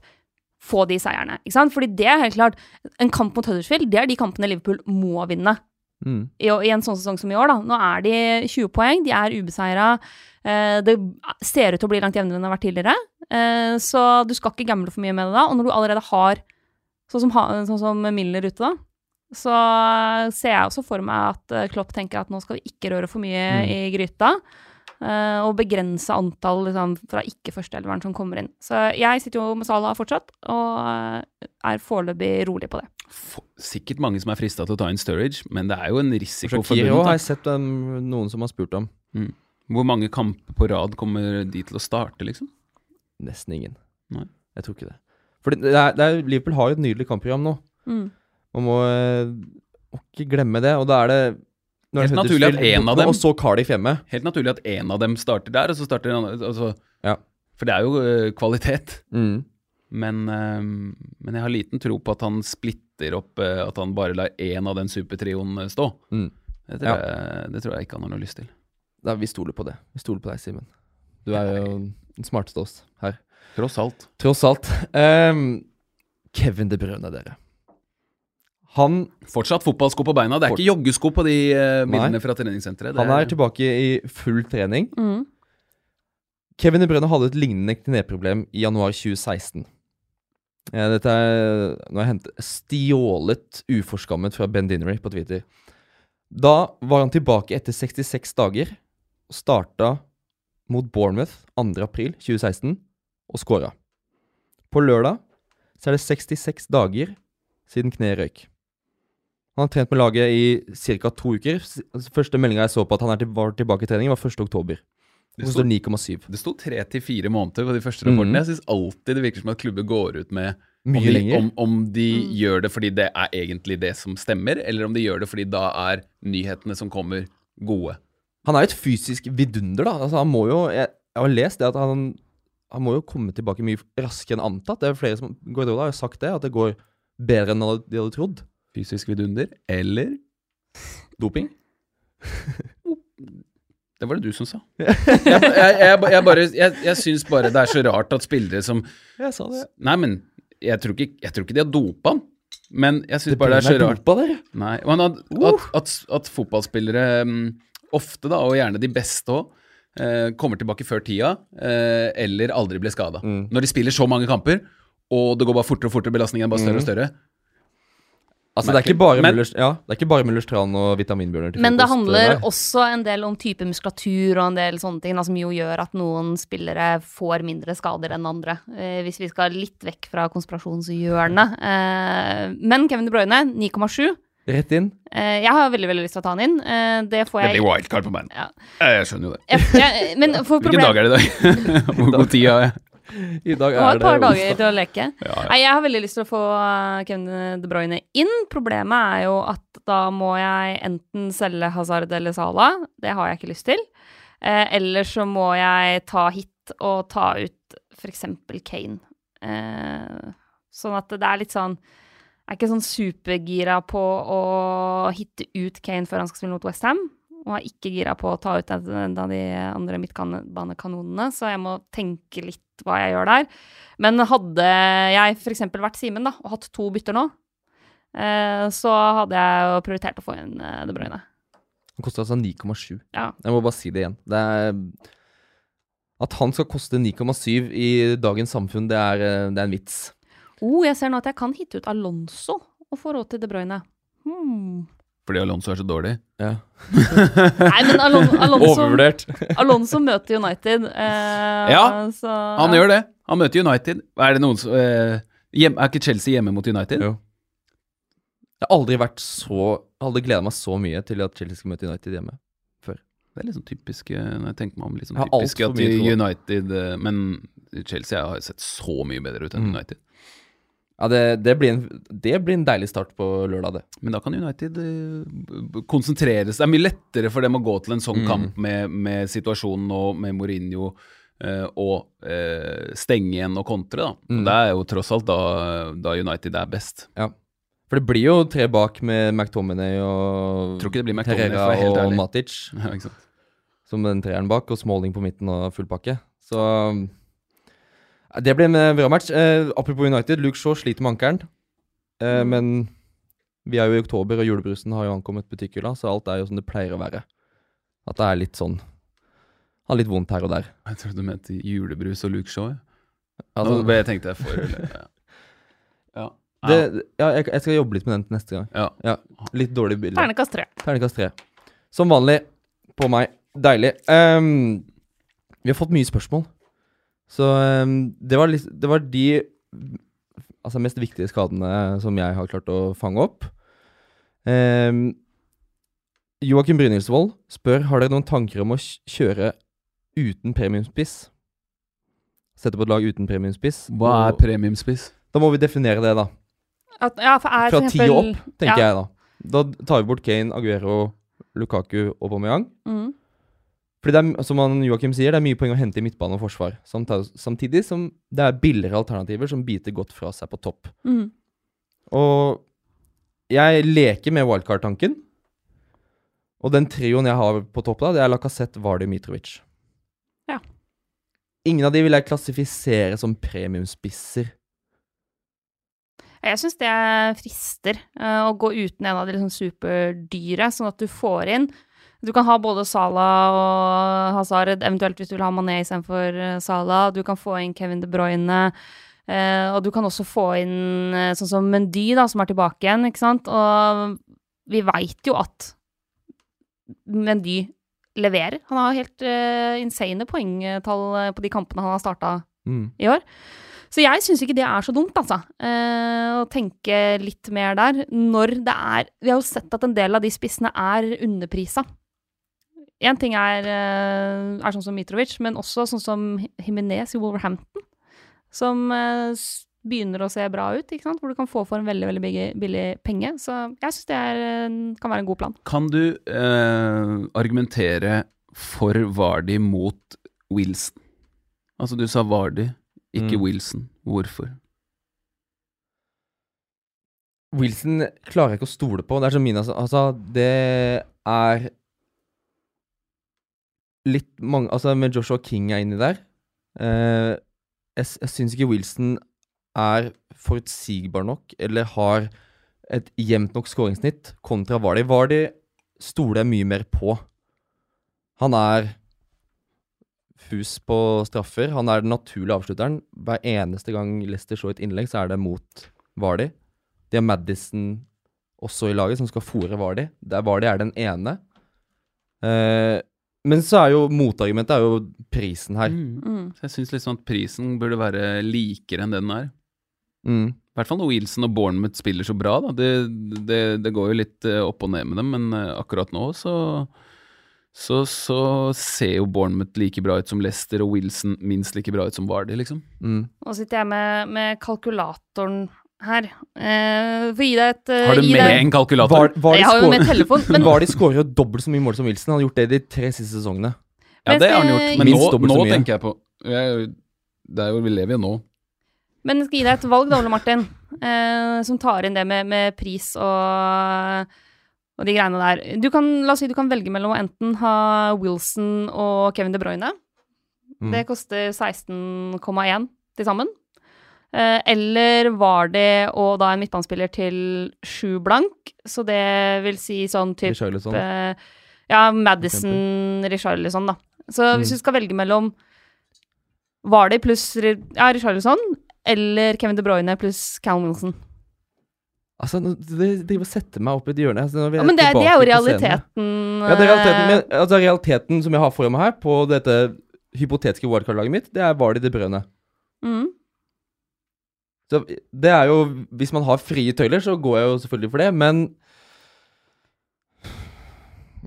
få de seierne. Ikke sant? Fordi det er helt klart En kamp mot Huddersfield, det er de kampene Liverpool må vinne.
Mm.
I, I en sånn sesong som i år, da. Nå er de 20 poeng, de er ubeseira. Eh, det ser ut til å bli langt jevnere enn det har vært tidligere. Eh, så du skal ikke gamble for mye med det da. Og når du allerede har sånn som, sånn som Miller ute, da, så ser jeg også for meg at eh, Klopp tenker at nå skal vi ikke røre for mye
Mm.
i gryta. eh, og begrense antall liksom, fra ikke-førsteelveren som kommer inn. Så jeg sitter jo med Salah fortsatt, og eh, er foreløpig rolig på det.
Sikkert mange som er frista til å ta inn Sturridge, men det er jo en risiko forbundet.
òg har jeg sett um, noen som har spurt om.
Hvor mange kamper på rad kommer de til å starte, liksom?
Nesten ingen.
Nei.
Jeg tror ikke det. For det er, det er, Liverpool har jo et nydelig kampprogram nå.
Mm.
Man må, eh, må ikke glemme det. Og da er det
Helt naturlig at en av dem-
Og så Cardiff hjemme.
Helt naturlig at én av dem starter der, og så starter en annen altså,
Ja.
For det er jo eh, kvalitet.
Mm.
Men, eh, men jeg har liten tro på at han splitter opp eh, At han bare lar én av den supertrioen eh, stå.
Mm.
Det tror, jeg, det tror jeg ikke han har noe lyst til.
Da, vi stoler på det. Vi stoler på deg, Simen. Du er jo den smarteste av oss her.
Tross alt.
Tross alt. Um, Kevin De Bruyne, dere. Han,
Fortsatt fotballsko på beina. Det er ikke joggesko på de uh,
Nei.
fra treningssenteret. Det
han er tilbake i full trening.
Mm.
Kevin De Bruyne hadde et lignende kneproblem i januar 2016. Eh, dette er Nå har jeg hentet stjålet uforskammet fra Ben Dinnery på Twitter. Da var han tilbake etter 66 dager og starta mot Bournemouth 2. april 2016 og skåra. På lørdag så er det 66 dager siden kneet røyk. Han har trent med laget i ca. to uker. Første meldinga jeg så på at han var tilbake i trening, var 1.
Det sto-
står 9,7.
Det sto tre til fire måneder på de første rapportene.
Mm.
Jeg syns alltid det virker som at klubber går ut med om de. Om, om de
Mm.
gjør det fordi det er egentlig det som stemmer, eller om de gjør det fordi da er nyhetene som kommer, gode.
Han er jo et fysisk vidunder, da. Altså, han må jo Jeg, jeg har lest det at han, han må jo komme tilbake mye raskere enn antatt. Det er flere som går har jo sagt det, at det går bedre enn de hadde trodd.
Fysisk vidunder, eller
Doping?
Det var det du som sa. jeg, jeg, jeg, bare Jeg, syns bare det er så rart at spillere som
Jeg sa det.
Nei, men jeg tror ikke, jeg tror ikke de har dopa han. Men jeg syns bare det er så rart
dopa, dere.
Nei, men at, at, at, at fotballspillere mm, ofte, da, og gjerne de beste òg, eh, kommer tilbake før tida, eh, eller aldri blir skada.
Mm.
Når de spiller så mange kamper, og det går bare fortere og fortere, belastningen er bare større og
Mm.
større.
Altså, det er ikke bare
Men-
Mullers, ja, det er ikke bare Mullers tran og vitaminbjørner til
Men det handler
der.
også en del om type muskulatur og en del sånne ting da, som jo gjør at noen spillere får mindre skader enn andre. Eh, hvis vi skal litt vekk fra konspirasjonshjørnet. Eh, men Kevin De Bruyne, 9,7.
Rett inn.
Eh, jeg har veldig veldig lyst til å ta han inn. Eh, det får
Det blir wildcard på meg.
Ja.
Jeg skjønner jo det.
jeg, jeg, Men for
Hvilken dag er det i dag? Hvor god tid har jeg?
I dag
Du har
er
et par dager
onsdag.
til å leke.
Ja, ja.
Nei, jeg har veldig lyst til å få eh, Kevin De Bruyne inn. Problemet er jo at da må jeg enten selge Hazard eller Sala. Det har jeg ikke lyst til. Eh, eller så må jeg ta hit og ta ut f.eks. Kane. Eh, sånn at det er litt sånn Jeg er ikke sånn supergira på å hitte ut Kane før han skal spille mot Westham. Og er ikke gira på å ta ut en av de andre midtbanekanonene, så jeg må tenke litt hva jeg gjør der. Men hadde jeg f.eks. vært Simen da, og hatt to bytter nå, eh, så hadde jeg jo prioritert å få inn eh, De Bruyne.
Han koster altså 9,7.
Ja.
Jeg må bare si det igjen. Det er At han skal koste 9,7 i dagens samfunn, det er, eh, det er en vits.
Oh, jeg ser nå at jeg kan hitte ut Alonso og få råd til De Bruyne. Hmm.
Fordi Alonso er så dårlig.
Ja.
Nei, men Alon Alonso,
Overvurdert.
Alonso møter United. eh,
Ja,
så,
Han gjør det. Han møter United. Er det noen som eh, hjem, Er ikke Chelsea hjemme mot United?
Jo. Jeg har aldri vært så Aldri gleda meg så mye til at Chelsea skal møte United hjemme.
Det er liksom typisk eh, når jeg tenker meg om, liksom typisk at. United eh, Men Chelsea har sett så mye bedre ut enn
Mm.
United.
Ja, det, det, blir en, det blir en deilig start på lørdag, det.
Men da kan United eh, b- b- konsentrere seg. Det er mye lettere for dem å gå til en sånn
Mm.
kamp med, med situasjonen nå, med Mourinho, eh, og eh, stenge igjen og kontre, da. Og
Mm.
det er jo tross alt da, da United er best. Ja.
For det blir jo tre bak med McTominay og
Tror ikke det blir McTominay, for helt
og
ærlig.
Matic.
Ja, ikke sant?
som den treeren bak, og Smalling på midten og full pakke. Så det blir en bra match. Eh, apropos United, Luke Shaw sliter med ankelen. Eh,
Mm.
Men vi er jo i oktober, og julebrusen har jo ankommet butikkhylla, så alt er jo som det pleier å være. At det er litt sånn Har litt vondt her og der.
Jeg trodde du mente julebrus og Luke Shaw. ja.
Altså,
Nå jeg tenkte jeg for ja. Ja.
det, ja, jeg, jeg skal jobbe litt med den til neste gang.
ja.
Litt dårlig bilde.
Ternekast tre.
Ternekast tre. Som vanlig på meg. Deilig. Um, vi har fått mye spørsmål. Så ehm, det, var litt, det var de altså, mest viktige skadene som jeg har klart å fange opp. Um, Joakim Brynildsvold spør har dere noen tanker om å kjøre uten premiumspiss. Sette på et lag uten premiumspiss.
Hva er premiumspiss?
Da må vi definere det, da.
At, ja, for er
Fra ti og opp, tenker
ja.
jeg da. Da tar vi bort Kane, Aguero, Lukaku og Bomeyang.
Mm.
Fordi det er, som Joakim sier, det er mye poeng å hente i midtbane og forsvar. Samtidig, samtidig som det er billigere alternativer som biter godt fra seg på topp.
Mm.
Og jeg leker med wildcard-tanken. Og den trioen jeg har på topp da, det er Lacassette, Vardy, Mitrovic.
Ja.
Ingen av de vil jeg klassifisere som premiumspisser.
Jeg syns det frister uh, å gå uten en av de liksom superdyre, sånn at du får inn Du kan ha både Salah og Hazard, eventuelt hvis du vil ha Mané istedenfor uh, Salah. Du kan få inn Kevin De Bruyne. eh, og du kan også få inn eh, sånn som Mendy, da, som er tilbake igjen, ikke sant. Og vi veit jo at Mendy leverer. Han har helt uh, insane poengtall eh, på de kampene han har starta
Mm.
i år. Så jeg syns ikke det er så dumt, altså. Eh, å tenke litt mer der. Når det er Vi har jo sett at en del av de spissene er underprisa. Én ting er, eh, er sånn som Mitrovic, men også sånn som Himinez i Wolverhampton. Som eh, begynner å se bra ut, ikke sant? hvor du kan få for en veldig veldig billig, billig penge. Så jeg syns det er, kan være en god plan.
Kan du eh, argumentere for Vardy mot Wilson? Altså, du sa Vardy, ikke
Mm.
Wilson. Hvorfor?
Wilson klarer jeg ikke å stole på. Det er som Mina sa, altså, det er litt mange Altså, med Joshua King er inni der eh, Jeg, jeg syns ikke Wilson er forutsigbar nok, eller har et jevnt nok skåringssnitt kontra Vardy. Vardy stoler jeg mye mer på. Han er fus på straffer. Han er den naturlige avslutteren. Hver eneste gang Leicester så et innlegg, så er det mot Vardy. De har Madison også i laget, som skal fòre Vardy. Der Vardy er den ene. Eh, men så er jo motargumentet er jo prisen her.
Mm.
Mm.
Så jeg syns liksom at prisen burde være likere enn det den er.
Mm.
I hvert fall når Wilson og Bournemouth spiller så bra. Da. Det, det, det går jo litt eh, opp og ned med dem, men eh, akkurat nå så, så, så ser jo Bournemouth like bra ut som Leicester, og Wilson minst like bra ut som Vardy, liksom.
Mm.
Nå sitter jeg med, med kalkulatoren her. Uh, for gi deg et uh,
Har du med
deg-
en kalkulator?
Var, var
Jeg har jo med telefon, men
var de skåra dobbelt så mye mål som Wilson. Han har gjort det de tre siste sesongene.
Ja, det har han gjort, men
Minst
nå, nå
mye.
tenker jeg på jeg, Det er jo, Vi lever jo nå.
Men jeg skal gi deg et valg, da, Ole Martin, uh, som tar inn det med, med pris og, og de greiene der. Du kan, la oss si du kan velge mellom å enten ha Wilson og Kevin De Bruyne.
Mm.
Det koster 16,1 til sammen. Eh, eller var det og da en midtbanespiller til sju blank, så det vil si sånn type eh, Ja, Madison, Richarlison, da. Så hvis
Mm.
du skal velge mellom Vardy pluss Ri- ja, Richarlison eller Kevin De Bruyne pluss Callum Wilson.
Altså, det driver og setter meg opp i et hjørne. Altså,
Ja, men det, det er jo realiteten.
Ja, det er realiteten,
eh,
men, altså, realiteten som jeg har foran meg her, på dette hypotetiske wildcard-laget mitt, det er Vardy De Bruyne.
mm.
Så det er jo Hvis man har frie tøyler, så går jeg jo selvfølgelig for det, men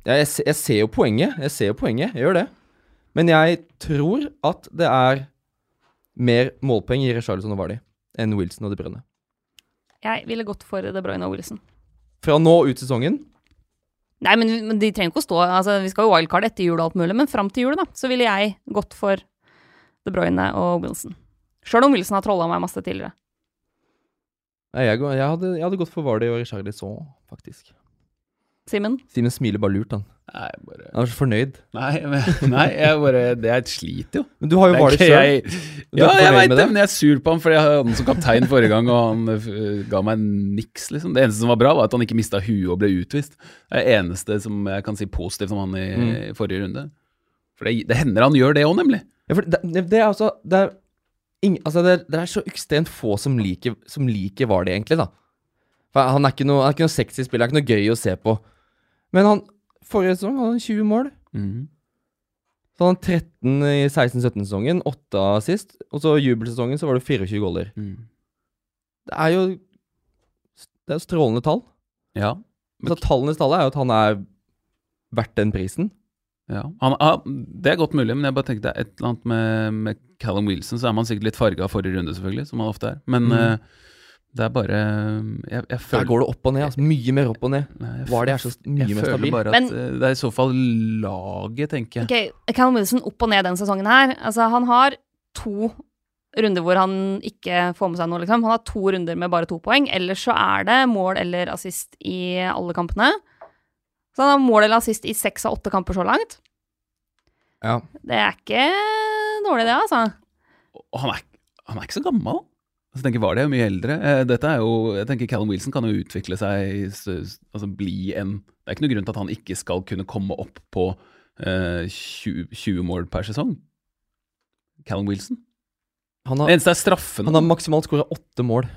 jeg, jeg ser jo poenget. Jeg ser jo poenget, jeg gjør det. Men jeg tror at det er mer målpoeng i Richarlison og Vardy enn Wilson og De Bruyne.
Jeg ville gått for De Bruyne og Wilson.
Fra nå ut sesongen
Nei, men, men de trenger ikke å stå altså Vi skal jo wildcard etter jul og alt mulig, men fram til jul, da, så ville jeg gått for De Bruyne og Wilson. Sjøl om Wilson har trolla meg masse tidligere.
Nei, jeg, jeg, hadde, jeg hadde gått for Vardy og Charlison, faktisk.
Simen?
Simen smiler bare lurt, han.
Nei, bare
Han er så fornøyd.
Nei, men, nei jeg bare Det er et slit, jo.
Men du har jo
Det
Vardy sjøl.
jeg- Ja, jeg veit det,
det?
men jeg er sur på ham fordi jeg hadde han som kaptein forrige gang, og han øh, ga meg niks, liksom. Det eneste som var bra, var at han ikke mista huet og ble utvist. Det er det eneste som jeg kan si positivt om han i,
Mm.
i forrige runde. For det, det hender han gjør det òg, nemlig.
Ja, for det, det, det er altså Det er, ing, altså det, det er så ekstremt få som liker, som liker Vardy, egentlig, da. For han er ikke noe, han er ikke noe sexy spiller, han er ikke noe gøy å se på. Men han Forrige sesong hadde han 20 mål. Så hadde han 13 i 16-17-sesongen, 8 sist. Og så jubelsesongen så var det 24 goller.
Mm.
Det er jo Det er strålende tall.
Ja.
Så Tallenes tall er jo at han er verdt den prisen.
Ja, han, ah, Det er godt mulig, men jeg bare tenkte et eller annet med, med Callum Wilson. Så er man sikkert litt farga av forrige runde, selvfølgelig, som man ofte er. Men
Mm.
uh, det er bare Jeg, jeg
Der går det opp og ned. altså Mye mer opp og ned.
Nei, jeg
Vardy
føl-
er så mye
jeg
mer
føler
stabil.
bare at
Men-
eh, det er i så fall laget, tenker jeg.
Okay, Callum Wilson opp og ned den sesongen her. Altså, han har to runder hvor han ikke får med seg noe, liksom. Han har to runder med bare to poeng. Ellers så er det mål eller assist i alle kampene. Så han har mål eller assist i seks av åtte kamper så langt.
Ja.
Det er ikke dårlig, det, altså.
Og han er, han er ikke så gammel. Altså, jeg tenker, Var det mye eldre. Eh, Dette er jo, jeg tenker Callum Wilson kan jo utvikle seg, altså bli en Det er ikke noe grunn til at han ikke skal kunne komme opp på eh, 20, 20 mål per sesong. Callum Wilson.
Han
Det
har,
eneste er straffene.
han har maksimalt skåra åtte mål.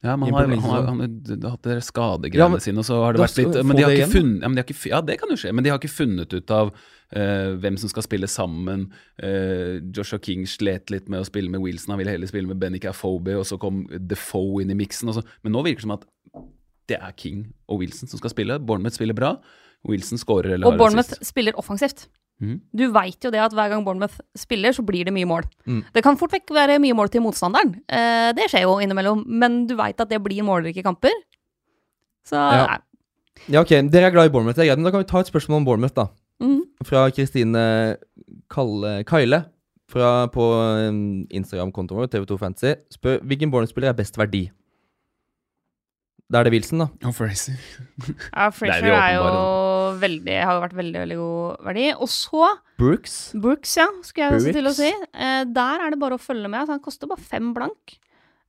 Ja, men han har, han har, han har, hatt skadegreiene
Ja,
sine, og så har det vært litt Men de har
det
ikke funnet ja, men de har ikke, ja, det kan jo skje, men de har ikke funnet ut av uh, hvem som skal spille sammen. Uh, Joshua King slet litt med å spille med Wilson, han ville heller spille med Benny Afobe, og så kom Defoe inn i miksen. og så- Men nå virker det som at det er King og Wilson som skal spille. Bournemouth spiller bra. Wilson scorer eller
Og
har
Bournemouth spiller offensivt.
Mhm.
Du veit jo det at hver gang Bournemouth spiller, så blir det mye mål.
Mm.
Det kan fort vekk være mye mål til motstanderen. Eh, det skjer jo innimellom, men du veit at det blir målrike kamper. Så
Ja.
nei.
Ja, ok, Dere er glad i Bournemouth, det er greit, men da kan vi ta et spørsmål om Bournemouth, da.
Mm.
Fra Kristine Kaile fra, på um, Instagram-kontoen vår, TV2 Fantasy, spør hvilken Bournemouth-spiller er best verdi. Da er det Wilson, da.
Og Fraser.
Ja,
Det
Frazier
er
er jo veldig, har jo vært veldig, veldig god verdi. Og så
Brooks.
Brooks, ja, skulle jeg også til å si. Eh, der er det bare å følge med. Altså, han koster bare fem blank.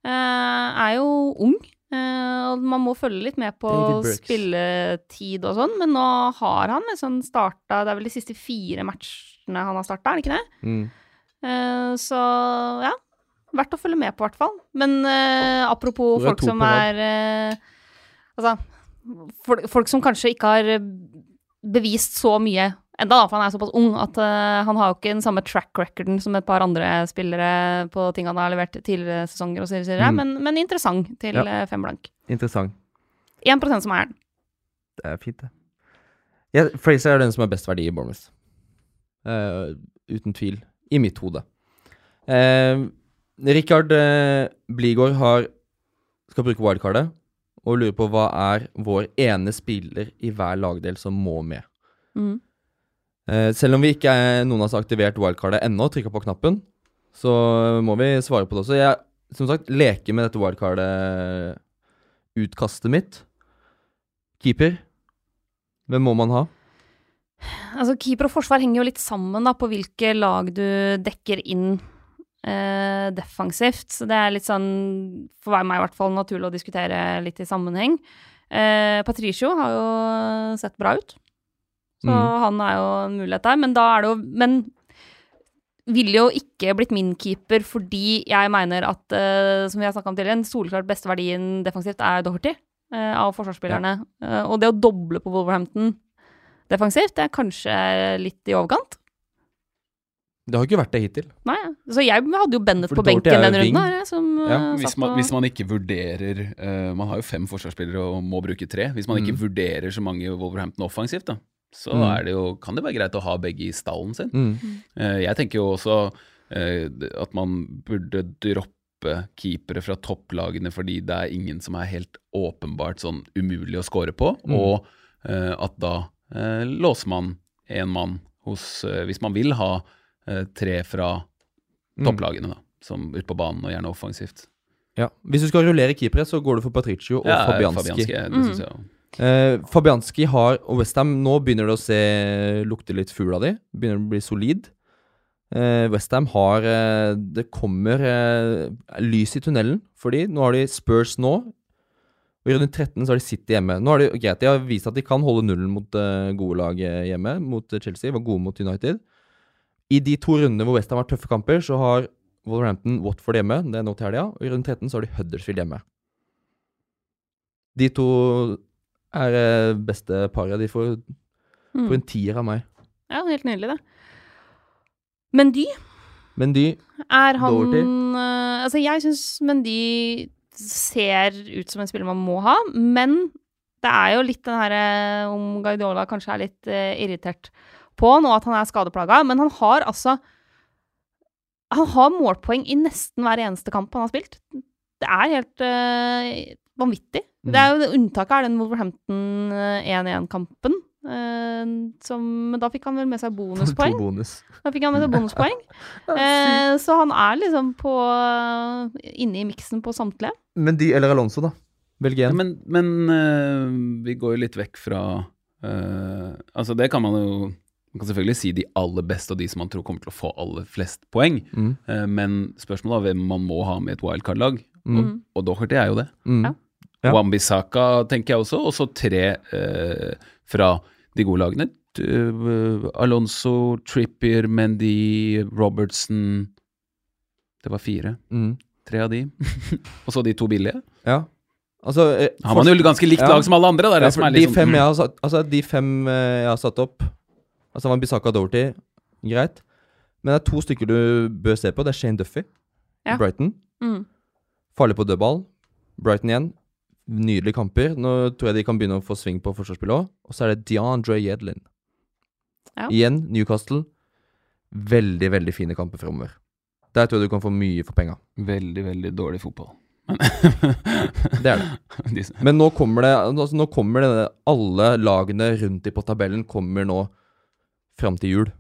Eh, er jo ung, eh, og man må følge litt med på spilletid og sånn, men nå har han liksom starta Det er vel de siste fire matchene han har starta, er det ikke det?
Mm.
Eh, så ja. Verdt å følge med på, i hvert fall. Men uh, apropos folk som er uh, Altså, folk, folk som kanskje ikke har eh, bevist så mye enda da, for han er såpass ung at uh, han har jo ikke den samme track recorden som et par andre spillere på ting han har levert tidligere sesonger og så videre,
Mm.
men, men interessant til
Ja.
fem blank.
Interessant.
1% som er den.
Det er fint, det. Ja, Fraser er den som har best verdi i Bournemouth. Uh, uten tvil. I mitt hode. Uh, Rikard eh, Bligård har, skal bruke wildcardet og lurer på hva er vår ene spiller i hver lagdel som må med.
Mm.
Eh, selv om vi ikke er noen av oss har aktivert wildcardet ennå, trykka på knappen, så må vi svare på det også. Jeg som sagt leker med dette wildcardet-utkastet mitt. Keeper. Hvem må man ha?
Altså, keeper og forsvar henger jo litt sammen da, på hvilke lag du dekker inn eh, defensivt. Så det er litt sånn, for meg i hvert fall, naturlig å diskutere litt i sammenheng. Eh, Patricio har jo sett bra ut, så
Mm.
han er jo en mulighet der. Men da er det jo Men ville jo ikke blitt min keeper fordi jeg mener at, eh, som vi har snakka om tidligere, den soleklart beste verdien defensivt er Doherty eh, av forsvarsspillerne. Eh, og det å doble på Wolverhampton defensivt, det er kanskje litt i overkant.
Det har ikke vært det hittil.
Nei, så jeg hadde jo Bennett på benken den runden her, jeg, som
Ja,
eh,
Hvis man, hvis man ikke vurderer uh, Man har jo fem forsvarsspillere og må bruke tre. Hvis man ikke
Mm.
vurderer så mange Wolverhampton offensivt, da, så
Mm.
er det jo, kan det være greit å ha begge i stallen sin.
Mm.
Uh, jeg tenker jo også uh, at man burde droppe keepere fra topplagene fordi det er ingen som er helt åpenbart sånn umulig å score på,
Mm.
og eh, at da låser man én mann hos Hvis man vil ha tre fra
Mm.
topplagene, da, som ute på banen og gjerne offensivt.
Ja. Hvis du skal rullere keepere, så går du for Patricio og
Ja,
Fabianski.
det
Mm.
synes jeg også.
Eh, Fabianski har, og Westham Nå begynner det å se lukte litt fugl av de. Begynner å bli solid. Eh, Westham har eh, Det kommer eh, lys i tunnelen for de. Nå har de Spurs nå. Og I runde 13 så har de City hjemme. Nå har de, okay, de har vist at de kan holde nullen mot eh, gode lag eh, hjemme. Mot eh, Chelsea. Var gode mot United. I de to rundene hvor Westham har tøffe kamper, så har Wolverhampton Watford hjemme. Det er nå til helga. Og i runde 13 så har de Huddersfield hjemme. De to er eh, beste paret. De får,
Mm.
får en tier av meg.
Ja, helt nydelig, det. Mendy,
Mendy
er han
Doherty.
eh, Altså, jeg syns Mendy ser ut som en spiller man må ha, men det er jo litt den herre om Guardiola kanskje er litt uh, irritert på nå at han er skadeplaga, men han har altså Han har målpoeng i nesten hver eneste kamp han har spilt. Det er helt uh, vanvittig. Det er jo Unntaket er den Wolverhampton eh, 1-1-kampen. Uh, som, men da fikk han vel med seg bonuspoeng.
Bonus.
Da fikk han med seg bonuspoeng. uh, så han er liksom på inne i miksen på samtlige.
Mendy eller Alonso, da.
Ja, men men uh, vi går jo litt vekk fra eh, Altså, det kan man jo Man kan selvfølgelig si de aller beste og de som man tror kommer til å få aller flest poeng,
Mm.
eh, men spørsmålet er hvem man må ha med et wildcard-lag.
Mm.
Og,
Og Doherty er jo det.
Mm.
Ja.
Ja.
Wambisaka tenker jeg også, og så tre eh, fra de gode lagene. Eh, Alonso, Trippier, Mendy, Robertson Det var fire.
Mm.
Tre av de. og så de to billige.
Ja. Altså eh,
Har man jo ganske likt
Ja.
lag som alle andre. Det er
Ja, de
liksom,
fem jeg har satt Altså, de fem eh, jeg har satt opp Altså, han var Bisaka Dorothy, greit. Men det er to stykker du bør se på. Det er Shane Duffy,
Ja.
Brighton.
Mm.
Farlig på dødball. Brighton igjen. Nydelige kamper. Nå tror jeg de kan begynne å få sving på forsvarsspillet òg. Og så er det DeAndre Yedlin.
Ja.
Igjen Newcastle. Veldig, veldig fine kamper fremover. Der tror jeg du kan få mye for penga.
Veldig, veldig dårlig fotball.
Det er det. Men nå kommer det altså Nå kommer det Alle lagene rundt i på tabellen kommer nå fram til jul.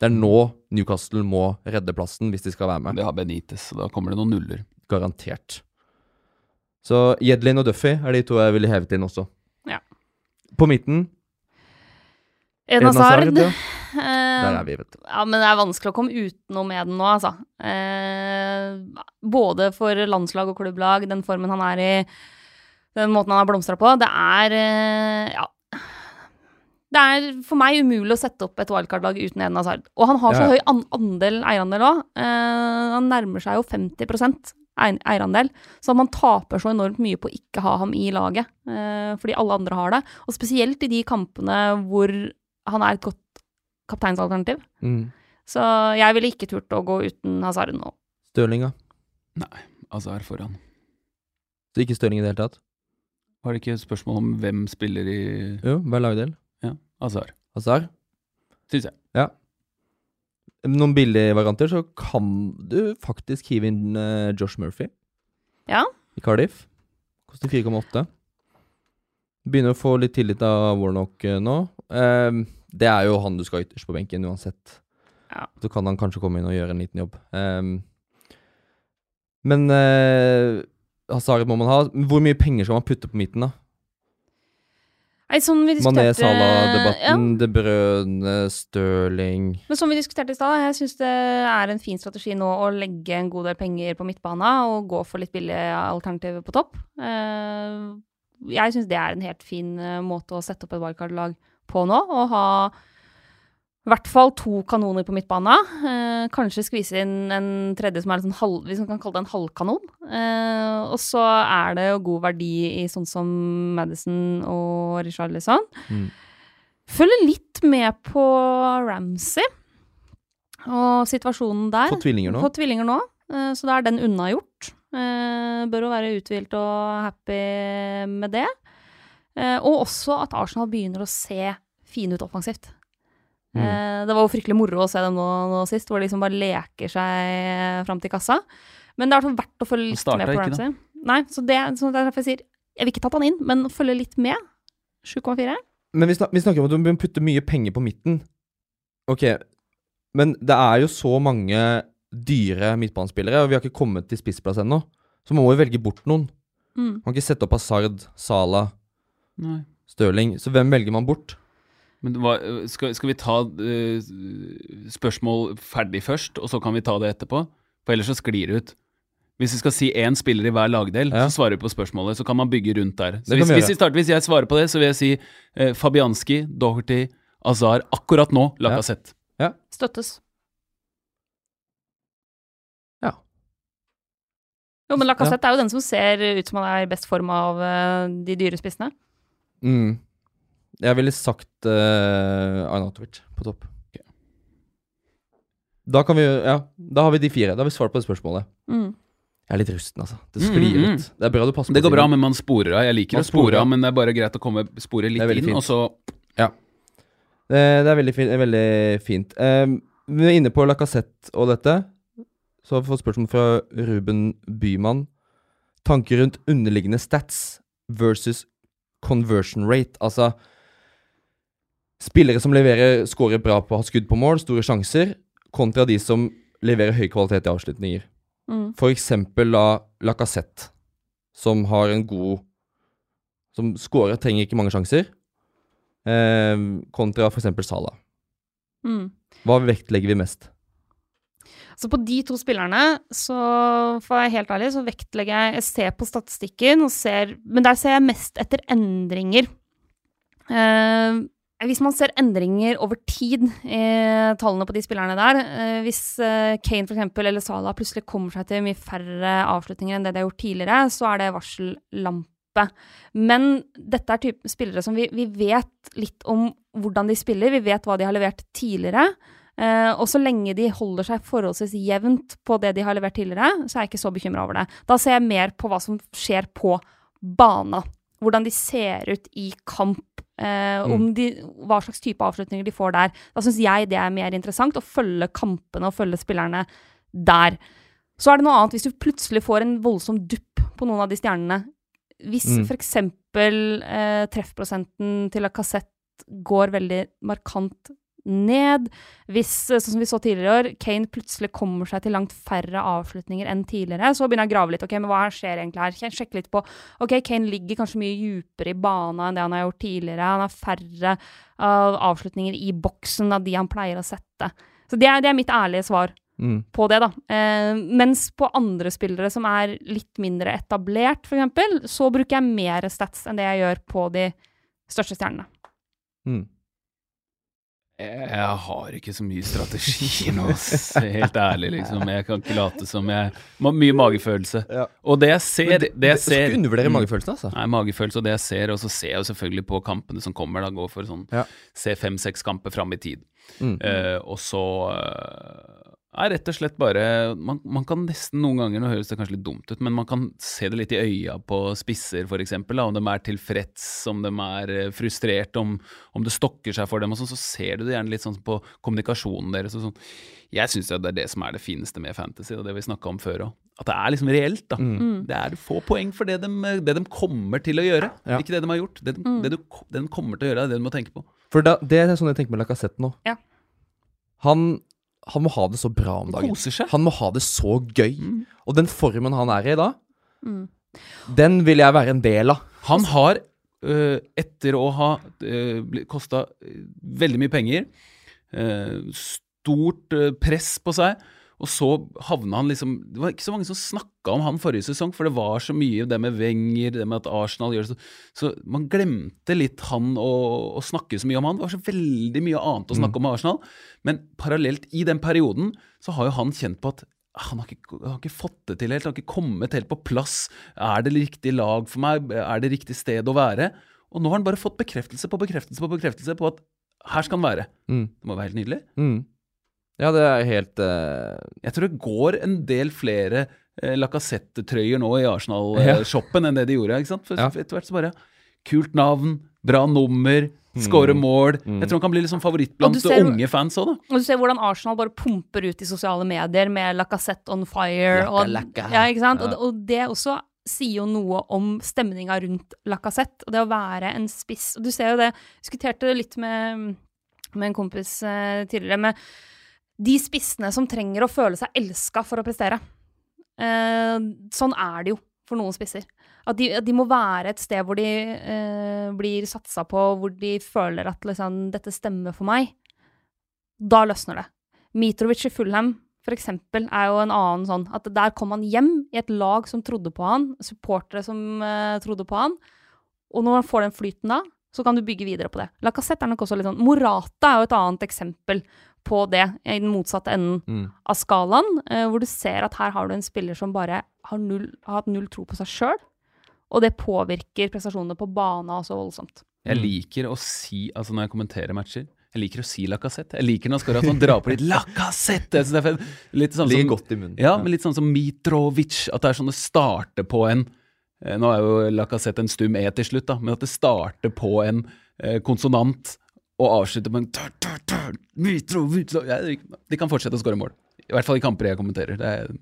Det er nå Newcastle må redde plassen hvis de skal være med.
det har Benitez, så da kommer det noen nuller.
Garantert. Så Jedlin og Duffy er de to jeg ville hevet inn også.
Ja.
På midten
Eden Hazard.
ja.
eh,
Der er vi, vet du.
Ja, men det er vanskelig å komme utenom med den nå, altså. Uh, både for landslag og klubblag, den formen han er i, den måten han har blomstra på. Det er uh, Ja. Det er for meg umulig å sette opp et wildcard-lag uten Eden Hazard. Og han har så
Ja,
høy an andel eierandel òg. han nærmer seg jo 50 eier- eierandel. Så man taper så enormt mye på å ikke ha ham i laget, eh, fordi alle andre har det. Og spesielt i de kampene hvor han er et godt kapteinsalternativ.
Mm.
Så jeg ville ikke turt å gå uten Hazard nå.
Stirling, da.
Azar foran.
Så ikke Stirling i det hele tatt?
Var det ikke et spørsmål om hvem spiller i
Jo, hver lagdel.
Azar.
Hazard.
Syns jeg.
Ja. Noen billige varianter, så kan du faktisk hive inn eh, Josh Murphy.
Ja.
I Cardiff. Koster 4,8. Begynner å få litt tillit av Warnock eh, nå. Ehm, det er jo han du skal ytterst på benken uansett.
Ja.
Så kan han kanskje komme inn og gjøre en liten jobb. Ehm, men uh, Hazard må man ha. Hvor mye penger skal man putte på midten, da?
Nei, sånn vi
Mané,
diskuterte
Salah-debatten,
Ja,
De Brøne, Stirling
men som vi diskuterte i stad, jeg syns det er en fin strategi nå å legge en god del penger på midtbana og gå for litt billige alternativer på topp. Eh, jeg syns det er en helt fin eh, måte å sette opp et wildcard-lag på nå. og ha i hvert fall to kanoner på midtbana. Eh, kanskje skvise inn en tredje som er en sånn halv, hvis man kan kalle det en halvkanon. Eh, og så er det jo god verdi i sånn som Madison og Richarlison.
Mm.
Følger litt med på Ramsey. Og situasjonen der
Fått tvillinger nå.
Fått tvillinger nå, eh, så da er den unnagjort. Eh, bør jo være uthvilt og happy med det. Eh, og også at Arsenal begynner å se fine ut offensivt.
Mm.
Eh, det var jo fryktelig moro å se dem nå, nå sist, hvor de liksom bare leker seg fram til kassa. Men det er hvert verdt å følge litt med på. Ramsey. Nei, så det, så det er derfor jeg sier jeg vil ikke tatt han inn, men følge litt med. 7,4.
Men vi, snak, vi snakker om at du må putte mye penger på midten. Ok, men det er jo så mange dyre midtbanespillere, og vi har ikke kommet til spissplass ennå. Så man må jo velge bort noen.
Mm.
Man kan ikke sette opp Hazard, Salah,
Støling.
Stirling. Så hvem velger man bort?
Men hva, skal, skal vi ta uh, spørsmål ferdig først, og så kan vi ta det etterpå? For ellers så sklir det ut. Hvis vi skal si én spiller i hver lagdel,
Ja.
så svarer vi på spørsmålet. Så kan man bygge rundt der. Så hvis, hvis, vi starter, hvis jeg svarer på det, så vil jeg si uh, Fabianski, Doherty, Azar. Akkurat nå, Lacassette.
Støttes.
Ja.
Jo, men Lacassette er jo den som ser ut som han er i best form av uh, de dyre spissene.
Mm. Jeg ville sagt uh, Arnatovic på topp. Da kan vi Ja, da har vi de fire. Da har vi svart på det spørsmålet.
Mm.
Jeg er litt rusten, altså. Det
Mm,
sklir
mm, mm.
ut. Det er bra du passer på
Det går bra, men man sporer av. Jeg liker
Man
å spore
av.
men det er bare greit å komme, spore litt inn,
fint.
og så
Det, det er veldig, fin, veldig fint. Um, vi er inne på Lacassette og dette. Så har vi fått spørsmål fra Ruben Bymann. Tanker rundt underliggende stats versus conversion rate. Altså Spillere som leverer, scorer bra på å ha skudd på mål, store sjanser, kontra de som leverer høy kvalitet i avslutninger.
Mm.
For eksempel da Lacassette, som har en god Som scorer, trenger ikke mange sjanser. Eh, kontra f.eks. Sala.
Mm.
Hva vektlegger vi mest?
Så på de to spillerne, så for å være helt ærlig, så vektlegger jeg Jeg ser på statistikken og ser Men der ser jeg mest etter endringer. Eh, hvis man ser endringer over tid i tallene på de spillerne der eh, Hvis eh, Kane for eksempel, eller Salah plutselig kommer seg til mye færre avslutninger enn det de har gjort tidligere, så er det varsellampe. Men dette er spillere som vi, vi vet litt om hvordan de spiller, vi vet hva de har levert tidligere. Eh, og så lenge de holder seg forholdsvis jevnt på det de har levert tidligere, så er jeg ikke så bekymra over det. Da ser jeg mer på hva som skjer på bana. Hvordan de ser ut i kamp. Eh, om de, hva slags type avslutninger de får der. Da syns jeg det er mer interessant å følge kampene og følge spillerne der. Så er det noe annet hvis du plutselig får en voldsom dupp på noen av de stjernene. Hvis
Mm.
for eksempel eh, treffprosenten til Lacassette kassett går veldig markant ned. Hvis, eh, sånn som vi så tidligere i år, Kane plutselig kommer seg til langt færre avslutninger enn tidligere, så begynner jeg å grave litt. Ok, men hva skjer egentlig her? Sjekke litt på Ok, Kane ligger kanskje mye djupere i bana enn det han har gjort tidligere. Han har færre uh, avslutninger i boksen av de han pleier å sette. Så det er, det er mitt ærlige svar
Mm.
på det, da. Eh, mens på andre spillere som er litt mindre etablert, eksempel, så bruker jeg mer stats enn det jeg gjør på de største stjernene.
Mm.
Jeg har ikke så mye strategi nå, helt ærlig, liksom. Jeg kan ikke late som jeg Mye magefølelse.
Ja.
Og det jeg ser,
det,
det, jeg ser
skal undervurdere
Mm.
magefølelsen, altså.
Nei, magefølelse og det jeg ser, og så ser jeg jo selvfølgelig på kampene som kommer, da, går for sånn
Ja.
Se fem-seks kamper fram i tid.
Mm.
Uh, og så eh, er rett og slett bare man, man kan nesten noen ganger, nå høres det kanskje litt dumt ut, men man kan se det litt i øya på spisser, f.eks. Om de er tilfreds, om de er eh, frustrert, om, om det stokker seg for dem, og sånn, så ser du det gjerne litt sånn på kommunikasjonen deres. og sånn. Jeg syns det er det som er det fineste med fantasy, og det vi snakka om før òg. At det er liksom reelt, da.
Mm.
Det er få poeng for det de, det de kommer til å gjøre,
Ja.
ikke det de har gjort. Det de, det, du, det de kommer til å gjøre, er det du må tenke på.
For da, det er sånn jeg tenker med Lacassette nå.
Ja.
Han, han må ha det så bra om dagen. Han må ha det så gøy.
Mm.
Og den formen han er i da,
Mm.
den vil jeg være en del av.
Han har, øh, etter å ha øh, kosta veldig mye penger, øh, stort press på seg, og så havna han liksom Det var ikke så mange som snakka om han forrige sesong, for det var så mye det med Wenger, det med at Arsenal gjør det så Så man glemte litt han å, å snakke så mye om han. Det var så veldig mye annet å snakke om med Arsenal. Men parallelt i den perioden så har jo han kjent på at han har, ikke, han har ikke fått det til helt, han har ikke kommet helt på plass. Er det riktig lag for meg? Er det riktig sted å være? Og nå har han bare fått bekreftelse på bekreftelse på bekreftelse på at her skal han være.
Mm.
Det må være helt nydelig.
Mm. Ja, det er helt uh...
Jeg tror det går en del flere uh, Lacassette-trøyer nå i Arsenal-shoppen enn det de gjorde. ikke sant? For
Ja.
etter hvert så bare Kult navn, bra nummer, skåre mål. Jeg tror han kan bli sånn favoritt blant
ser-
unge fans òg, da.
Og du ser hvordan Arsenal bare pumper ut i sosiale medier med Lacassette on fire.
Lacka,
og,
lacka.
Ja, ikke sant?
Ja.
Og, og det også sier jo noe om stemninga rundt Lacassette. Og det å være en spiss. Og du ser jo det, jeg diskuterte det litt med, med en kompis uh, tidligere, med de spissene som trenger å føle seg elska for å prestere. Eh, sånn er det jo for noen spisser. At de, at de må være et sted hvor de eh, blir satsa på, hvor de føler at liksom, dette stemmer for meg. Da løsner det. Mitrovic i Fulham for eksempel, er jo en annen sånn at der kom han hjem i et lag som trodde på han, supportere som eh, trodde på han, og når han får den flyten da, så kan du bygge videre på det. Lacassette er nok også litt sånn Morata er jo et annet eksempel på det, i den motsatte enden
mm.
av skalaen, eh, hvor du ser at her har du en spiller som bare har, null, har hatt null tro på seg sjøl, og det påvirker prestasjonene på bana så voldsomt.
Jeg liker å si, altså når jeg kommenterer matcher jeg liker å si Lacassette. Jeg liker når han skårer at han drar på litt Lacassette! Så det er. Litt sånn som,
godt i munnen.
ja, men litt sånn som Mitrovic. At det er sånn det starter på en eh, Nå er jo Lacassette en stum E til slutt, da, men at det starter på en eh, konsonant og avslutter på en tør, tør, tør, mitro. Jeg, De kan fortsette å skåre mål. I hvert fall i kamper jeg kommenterer. Det er,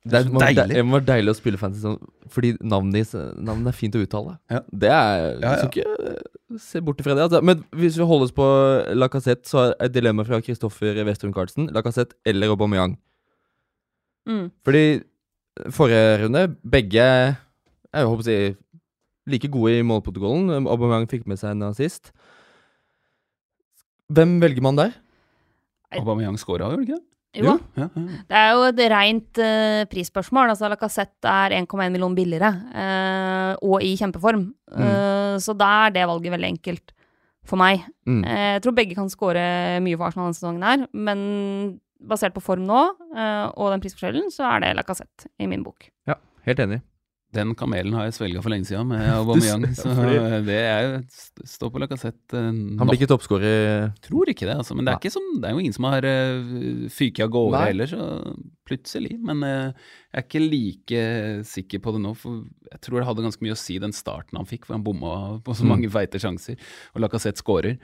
Det, er, må,
Deilig.
det, det må være deilig å spille fantasy sånn, fordi navnet navnet er fint å uttale.
Ja.
Det er
Ja,
Du
ja.
skal ikke se bort ifra det. Altså. Men hvis vi holder oss på Lacassette, så er et dilemma fra Kristoffer Westrum Carlsen. Lacassette eller Aubameyang.
Mm.
Fordi forrige runde, begge jeg håper å si like gode i målprotokollen. Aubameyang fikk med seg en assist. Hvem velger man der?
Aubameyang scora, gjorde han ikke det?
Jo.
Ja, ja.
Det er jo et rent uh, prisspørsmål. Altså, Lacassette er 1,1 million billigere, uh, og i kjempeform. Eh, så da er det valget veldig enkelt for meg.
Mm.
Eh, jeg tror begge kan skåre mye for Arsenal denne sesongen her, men basert på form nå, og den prisforskjellen, så er det Lacassette i min bok.
Ja, helt enig.
Den kamelen har jeg svelga for lenge siden med Aubameyang. Så det er jo st- Stå på Lacassette eh,
Han blir ikke toppskårer.
Tror ikke det, altså. Men det er, som, det er jo ingen som har uh, fyket av gårde heller, så plutselig. Men eh, jeg er ikke like sikker på det nå, for jeg tror det hadde ganske mye å si den starten han fikk, for han bomma på så
Mm.
mange feite sjanser. Og Lacassette skårer.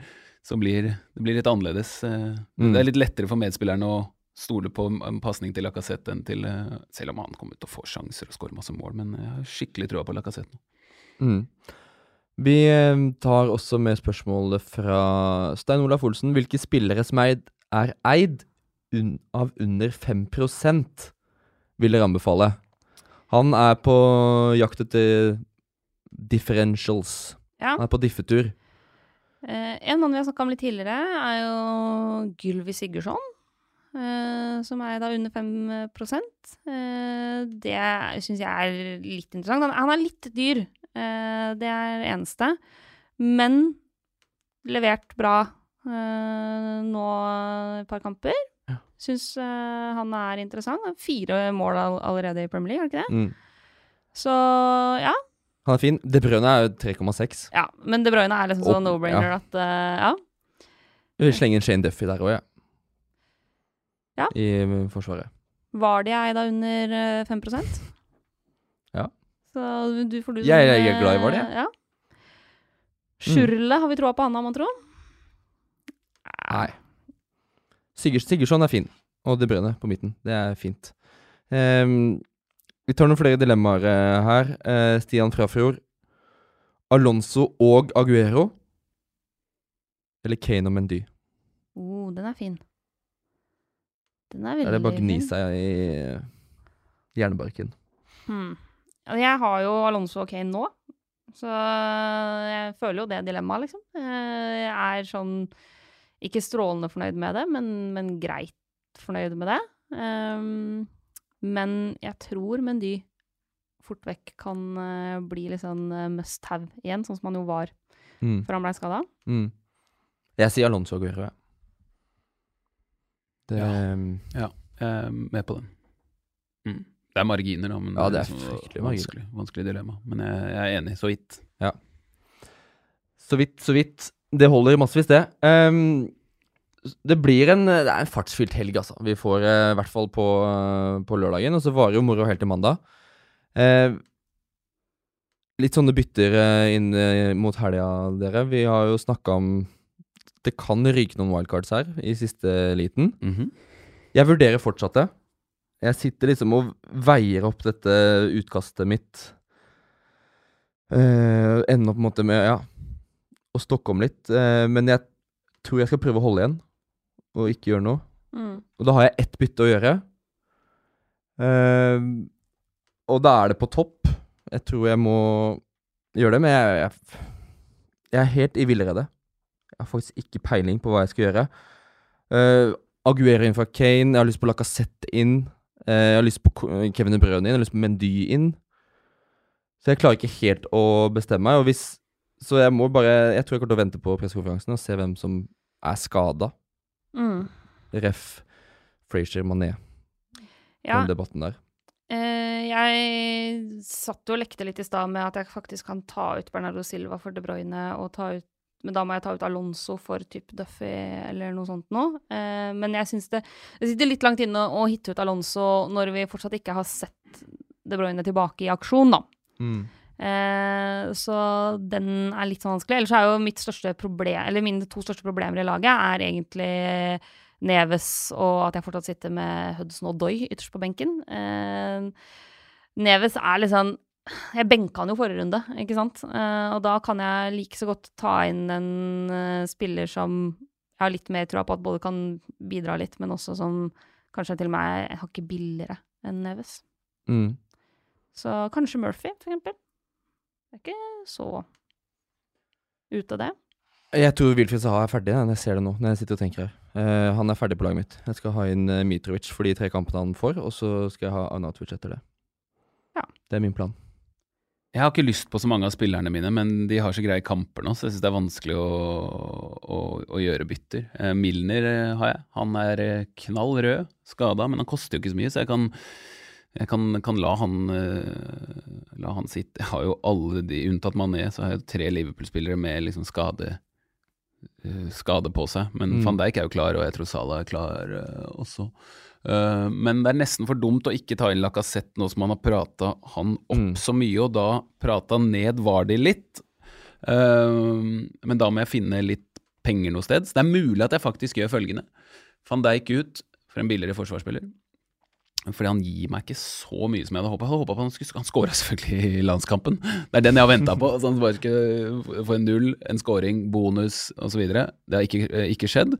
så blir det blir litt annerledes. eh,
Mm.
Det er litt lettere for medspillerne å stole på en pasning til Lacassette enn til eh, Selv om han kommer til å få sjanser og skåre masse mål, men jeg har skikkelig trua på Lacassette nå.
Mm. Vi eh, tar også med spørsmålet fra Stein Olaf Olsen. Hvilke spillere som er eid, er eid un av under 5 vil dere anbefale? Han er på jakt etter differentials.
Ja.
Han er på diffetur.
Eh, en mann vi har snakka om litt tidligere, er jo Gylvi Sigurdsson. Eh, som er da under 5 eh, Det syns jeg er litt interessant. Han, er litt dyr, eh, det er det eneste. Men levert bra eh, nå et par kamper.
Ja.
Syns eh, han er interessant. Fire mål all allerede i Premier League, er det ikke det?
Mm.
Så ja.
Han er fin. De Bruyne er jo 3,6.
ja. Men De Bruyne er liksom sånn no-brainer at uh, ja.
Slenge inn Shane Duffy der òg, jeg.
Ja.
I eh, Forsvaret.
Var de ei da under eh, 5
Ja.
Så du får du
Jeg- jeg er glad i var det,
Ja. Sjurle, mm. har vi troa på han da, mon tro?
Nei. Sigurd, Sigurdsson er fin. Og De Bruyne på midten. Det er fint. Um, vi tar noen flere dilemmaer eh, her. Uh, Stian Frafjord. Alonso og Aguero. Eller Kane og Mendy.
Oh, den er fin. Den er
Er
veldig
det bare å gni seg i hjernebarken?
Hmm. Jeg har jo Alonso og Kane nå, så jeg føler jo det dilemmaet, liksom. Eh, Jeg er sånn ikke strålende fornøyd med det, men, men greit fornøyd med det. Um, men jeg tror Mendy fort vekk kan uh, bli litt sånn eh, must have igjen, sånn som han jo var
Mm.
før han ble skada.
Mm. Jeg sier Alonso og Aguero, jeg. Det,
Ja.
ehm,
Jeg er med på den. Mm. Det er marginer, da. Men
Ja, det er
så
fryktelig
vanskelig, vanskelig dilemma. Men jeg, jeg er enig, så vidt.
Så vidt, så vidt. Det holder massevis, det. Um, det blir en, det er en fartsfylt helg, altså. Vi får eh, i hvert fall på, uh, på lørdagen, og så varer jo moro helt til mandag. Uh, litt sånne bytter eh, inn mot helga, dere. Vi har jo snakka om Det kan ryke noen wildcards her i siste liten.
Mhm.
Jeg vurderer fortsatt det. Jeg sitter liksom og veier opp dette utkastet mitt. Uh, ender på en måte med, ja, å stokke om litt. Uh, men jeg tror jeg skal prøve å holde igjen, og ikke gjøre noe.
Mm.
Og da har jeg ett bytte å gjøre. Uh, og da er det på topp. Jeg tror jeg må gjøre det, men jeg, jeg, jeg er helt i villrede. Jeg har faktisk ikke peiling på hva jeg skal gjøre. Uh, Aguero inn fra Kane, jeg har lyst på Lacassette inn. Uh, jeg har lyst på Kevin De Bruyne inn, jeg har lyst på Mendy inn. Så jeg klarer ikke helt å bestemme meg. Og hvis, så jeg må bare Jeg tror jeg kommer til å vente på pressekonferansen og se hvem som er skada.
Mm.
Ref. Frazier Mané,
Ja,
den debatten der.
Uh, jeg satt jo og lekte litt i stad med at jeg faktisk kan ta ut Bernardo Silva for De Bruyne, og ta ut men da må jeg ta ut Alonso for typ Duffy eller noe sånt noe. Eh, men jeg syns det, det sitter litt langt inne å hitte ut Alonso når vi fortsatt ikke har sett De Bruyne tilbake i aksjon, da. Eh, så den er litt sånn vanskelig. Ellers er jo mitt største problem, eller mine to største problemer i laget er egentlig Neves og at jeg fortsatt sitter med Hudson og Doy ytterst på benken. Eh, Neves er sånn Jeg benka han jo forrige runde, ikke sant? Eh, og da kan jeg like så godt ta inn en eh, spiller som jeg har litt mer troa på at både kan bidra litt, men også som kanskje til og med er hakket billigere enn Neves.
Mm.
Så kanskje Murphy, for eksempel. Det er ikke så ute av det.
Jeg tror Wilfred Saha er ferdig, jeg ser det nå. Når jeg sitter og tenker her. Uh, Han er ferdig på laget mitt. Jeg skal ha inn Mitrovic for de tre kampene han får, og så skal jeg ha Arnautovic etter det.
Ja.
Det er min plan.
Jeg har ikke lyst på så mange av spillerne mine, men de har så greie kamper nå, så jeg syns det er vanskelig å, å, å gjøre bytter. Eh, Milner eh, har jeg. Han er eh, knall rød, skada, men han koster jo ikke så mye, så jeg kan, jeg kan, kan la, han, la han sitte. Jeg har jo alle de, unntatt Mané, så har jeg tre Liverpool-spillere med liksom skade, skade på seg. Men
Mm.
van Dijk er jo klar, og jeg tror Salah er klar også. Eh, men det er nesten for dumt å ikke ta inn Lacassette nå som han har prata han opp
Mm.
så mye, og da prata ned Vardi litt. Uh, men da må jeg finne litt penger noe sted. Så det er mulig at jeg faktisk gjør følgende. Van Dijk ut for en billigere forsvarsspiller. Fordi han gir meg ikke så mye som jeg hadde håpa. Jeg hadde håpet på han skulle Han skåra selvfølgelig i landskampen. Det er den jeg har venta på. Så han bare skulle få en null, en scoring, bonus osv. Det har ikke, ikke skjedd.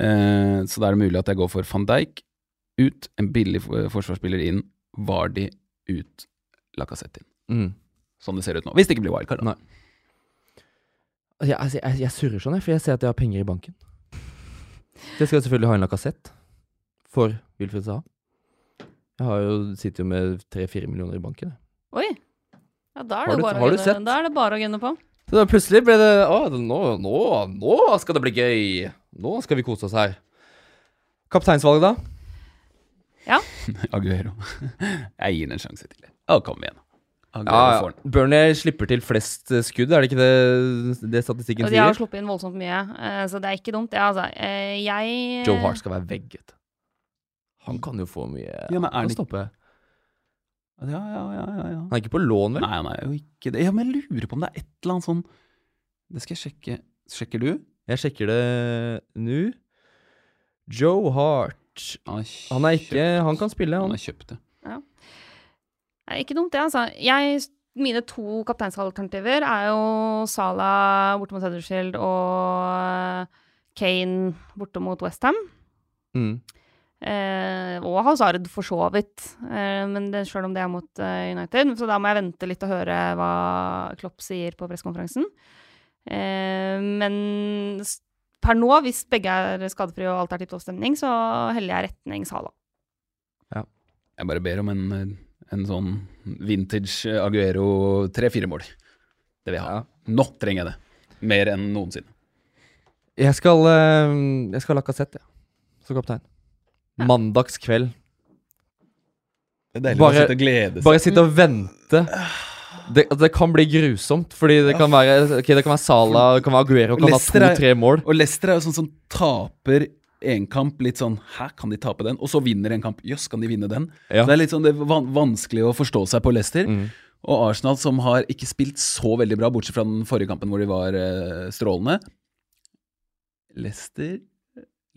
Eh, så da er det mulig at jeg går for van Dijk ut, en billig for- forsvarsspiller inn, Vardi ut, Lacassette inn.
Mm.
Sånn det ser ut nå. Hvis det ikke blir wildcard, da.
Nei. Altså, Jeg, altså, jeg, jeg surrer sånn, jeg, for jeg ser at jeg har penger i banken. Så jeg skal selvfølgelig ha en Lacassette for Wilfred Saha. Jeg har jo, sitter jo med tre-fire millioner i banken.
Oi! Ja, da er det,
du-
bare,
har
å
du
gunne- da er det bare å gunne på.
Så da plutselig ble det Å, nå, nå, nå skal det bli gøy! Nå skal vi kose oss her. Kapteinsvalget, da?
Aguero. Jeg gir den en sjanse til. Å, kom igjen.
Ja. Burnley slipper til flest eh, skudd, er det ikke det, det statistikken
Og de har
sier?
sluppet inn voldsomt mye, eh, så det er ikke dumt, det, altså. Eh, Jeg
Joe Hart skal være vegget. Han kan jo få mye
Ja, men er
Han stoppe.
Ja, ja, ja, ja, ja.
Han er ikke på lån, vel?
Nei, han er jo ikke det. Ja, men jeg lurer på om det er et eller annet sånn Det skal jeg sjekke. Sjekker du?
Jeg sjekker det nå. Joe Hart
Han,
Han er ikke Han kan spille,
Han
han.
har kjøpt det.
Nei, ikke dumt, det, altså. Jeg, mine to kapteinsalternativer er jo Salah borte mot Huddersfield og Kane borte mot Westham.
Mm.
Eh, og Hazard, for så vidt. Eh, men sjøl om det er mot eh, United. Så da må jeg vente litt og høre hva Klopp sier på pressekonferansen. Eh, men per nå, hvis begge er skadefrie og alt er tipp topp stemning, så heller jeg retning Ja.
Jeg bare ber om en, en sånn vintage Aguero tre-fire mål. Det vil jeg ha.
Ja.
Nå trenger jeg det. Mer enn noensinne.
Jeg skal eh, Jeg skal ha Lacassette, ja. Som kaptein. Mandagskveld.
Det er deilig
Bare-
å sitte og glede seg.
Bare sitte og vente. Det, altså, det kan bli grusomt, fordi det kan være okay, det kan være Salah, det kan være Aguero, kan ha
Leicester er-
to-tre mål.
Og Leicester er jo sånn som taper en kamp litt sånn Hæ, kan de tape den? Og så vinner en kamp. Jøss, kan de vinne den?
Ja.
Så det er litt sånn det er van vanskelig å forstå seg på Leicester.
Mm.
Og Arsenal, som har ikke spilt så veldig bra, bortsett fra den forrige kampen hvor de var eh, strålende. Leicester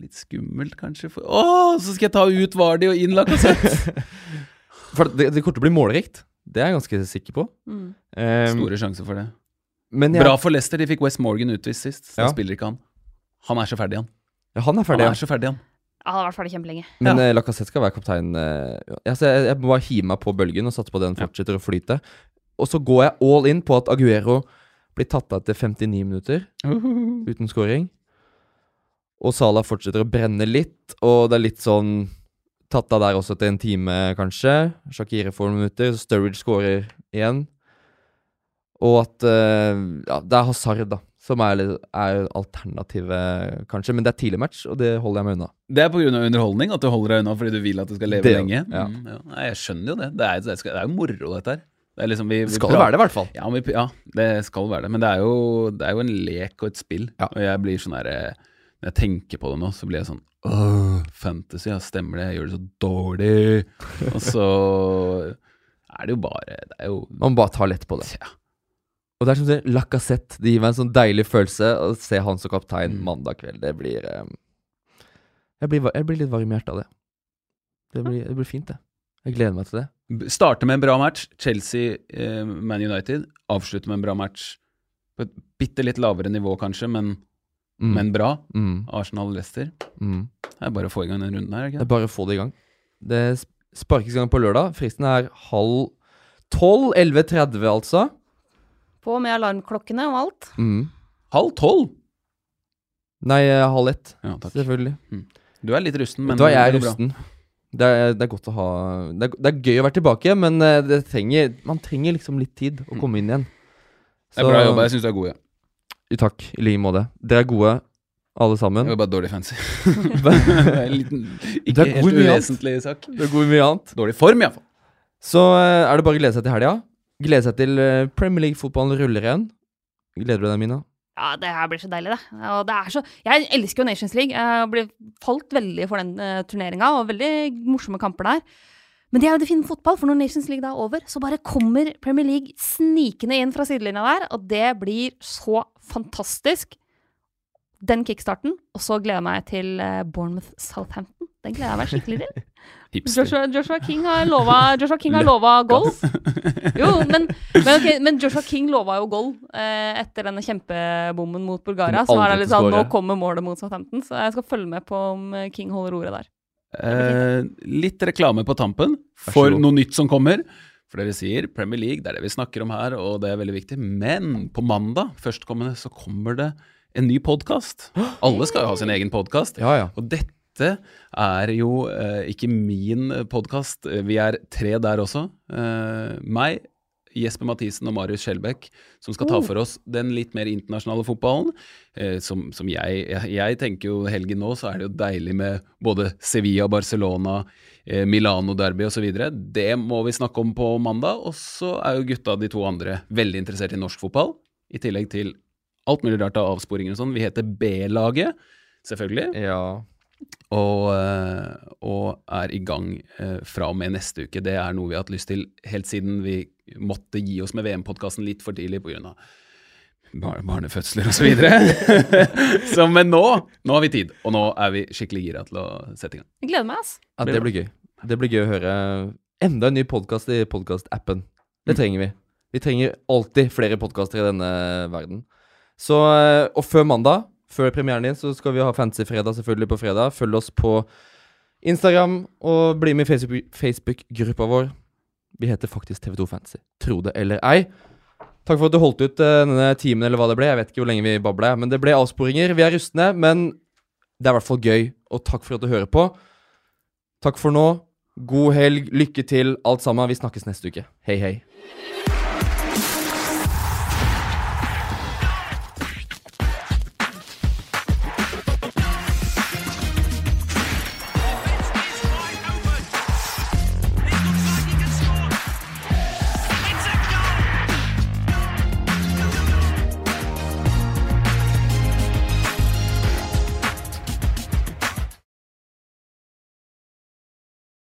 Litt skummelt, kanskje. For Å, så skal jeg ta ut Vardi og inn Lacassette!
For det, det kommer til å bli målrikt. Det er jeg ganske sikker på.
Mm.
Um,
Store sjanser for det.
men jeg,
Bra for Leicester. De fikk West Morgan utvist sist. Så
Ja.
spiller ikke han. Han er så ferdig, han.
Ja, han er
Han er så ferdig, han.
Han har vært ferdig kjempelenge.
Men
Ja.
uh, Lacassette skal være kaptein. Uh, altså, jeg, jeg må bare hive meg på bølgen og satse på at den
Ja.
fortsetter å flyte. Og så går jeg all in på at Aguero blir tatt av etter 59 minutter uten scoring. Og Salah fortsetter å brenne litt, og det er litt sånn tatt av der også til en time, kanskje. Shakire får noen minutter, Sturridge skårer igjen. Og at eh, Ja, det er Hazard, da, som er, er alternativet, kanskje. Men det er tidlig match, og det holder jeg meg unna.
Det er pga. underholdning at du holder deg unna fordi du vil at det skal leve
Det-
lenge?
ja.
Mm, ja. Nei, jeg skjønner jo det. Det er, det er jo moro, dette her. Det liksom vi, vi
skal
prater-
være det, i hvert fall.
Ja, vi, ja, det skal være det. Men det er jo, det er jo en lek og et spill. Og jeg blir sånn herre Når jeg tenker på det nå, så blir jeg sånn Åh, fantasy, ja, stemmer det. Jeg gjør det så dårlig. og så er det jo bare Det er jo
Man bare tar lett på det.
ja.
Og det er som du sier, Lacassette. Det gir meg en sånn deilig følelse å se han som kaptein
Mm.
mandag kveld. Det blir eh, jeg, blir jeg blir litt varm i hjertet av det. Det blir, det blir fint, det. Jeg gleder meg til det.
Starte med en bra match. Chelsea, eh, United. Avslutte med en bra match. På et bitte litt lavere nivå, kanskje, men,
Mm.
men bra.
mm.
Arsenal-Leicester.
Mm.
Det er bare å få i gang den runden her.
Det er bare å få det i gang. Det sparkes i gang på lørdag. Fristen er halv tolv. 11.30, altså.
På med alarmklokkene og alt.
Mm.
Halv tolv!
Nei, eh, halv ett.
Ja, takk.
Selvfølgelig.
Du er litt rusten, men
da er jeg
det går bra.
rusten. Det er, det er godt å ha det er, det er gøy å være tilbake, men eh, det trenger, man trenger liksom litt tid å komme inn igjen.
Det er bra jobba. Jeg syns du er god. Ja.
Takk, i like måte. Dere er gode, alle sammen.
Det var bare dårlig fancy. Liten, ikke
er
helt uvesentlig sak.
er god i mye annet.
Dårlig form, iallfall.
Så eh, er det bare å glede seg til helga. Glede seg til eh, Premier League-fotballen ruller igjen. Gleder du deg, Mina?
Ja, det her blir så deilig, det. Og det er så Jeg elsker jo Nations League. Jeg ble falt veldig for den uh, turneringa, og veldig morsomme kamper der. Men det er jo det fine fotball, for når Nations League da er over, så bare kommer Premier League snikende inn fra sidelinja der, og det blir så fantastisk. Den kickstarten. Og så gleder jeg meg til eh, Bournemouth Southampton. Den gleder jeg meg skikkelig til. Joshua, Joshua King har lova, Joshua King har lova goal. Jo, men, men, okay, men Joshua King lova jo goal eh, etter denne kjempebommen mot Bulgaria. Så nå er det litt sånn, nå kommer målet mot Southampton, så jeg skal følge med på om King holder ordet der.
Eh, litt reklame på tampen for noe nytt som kommer. For dere sier Premier League, det er det vi snakker om her, og det er veldig viktig. Men på mandag førstkommende så kommer det en ny podkast. Alle skal jo ha sin egen podkast.
Ja, ja.
Og dette er jo eh, ikke min podkast. Vi er tre der også. Eh, meg, Jesper Mathisen og Marius Skjelbæk, som skal ta
Oh.
for oss den litt mer internasjonale fotballen. Eh, som som jeg, jeg Jeg tenker jo helgen nå, så er det jo deilig med både Sevilla, Barcelona, eh, Milano-derby osv. Det må vi snakke om på mandag. Og så er jo gutta, de to andre, veldig interessert i norsk fotball. I tillegg til alt mulig rart av avsporinger og sånn. Vi heter B-laget, selvfølgelig.
ja.
Og, eh, og er i gang eh, fra og med neste uke. Det er noe vi har hatt lyst til helt siden vi måtte gi oss med VM-podkasten litt for tidlig pga. Bar barnefødsler osv. Så, videre. men nå, nå har vi tid, og nå er vi skikkelig gira til å sette i gang.
Jeg gleder meg, ass.
ja, det blir gøy. Det blir gøy å høre enda en ny podkast i podkastappen. Det trenger vi. Vi trenger alltid flere podkaster i denne verden. Så, eh, og før mandag, før premieren din, så skal vi ha Fancy fredag selvfølgelig på fredag. Følg oss på Instagram, og bli med i Facebook- Facebook-gruppa vår. Vi heter faktisk TV2 Fancy. Tro det eller ei. Takk for at du holdt ut eh, denne timen, eller hva det ble. Jeg vet ikke hvor lenge vi babla, men det ble avsporinger. Vi er rustne, men det er i hvert fall gøy, og takk for at du hører på. Takk for nå. God helg, lykke til, alt sammen. Vi snakkes neste uke. Hei, hei.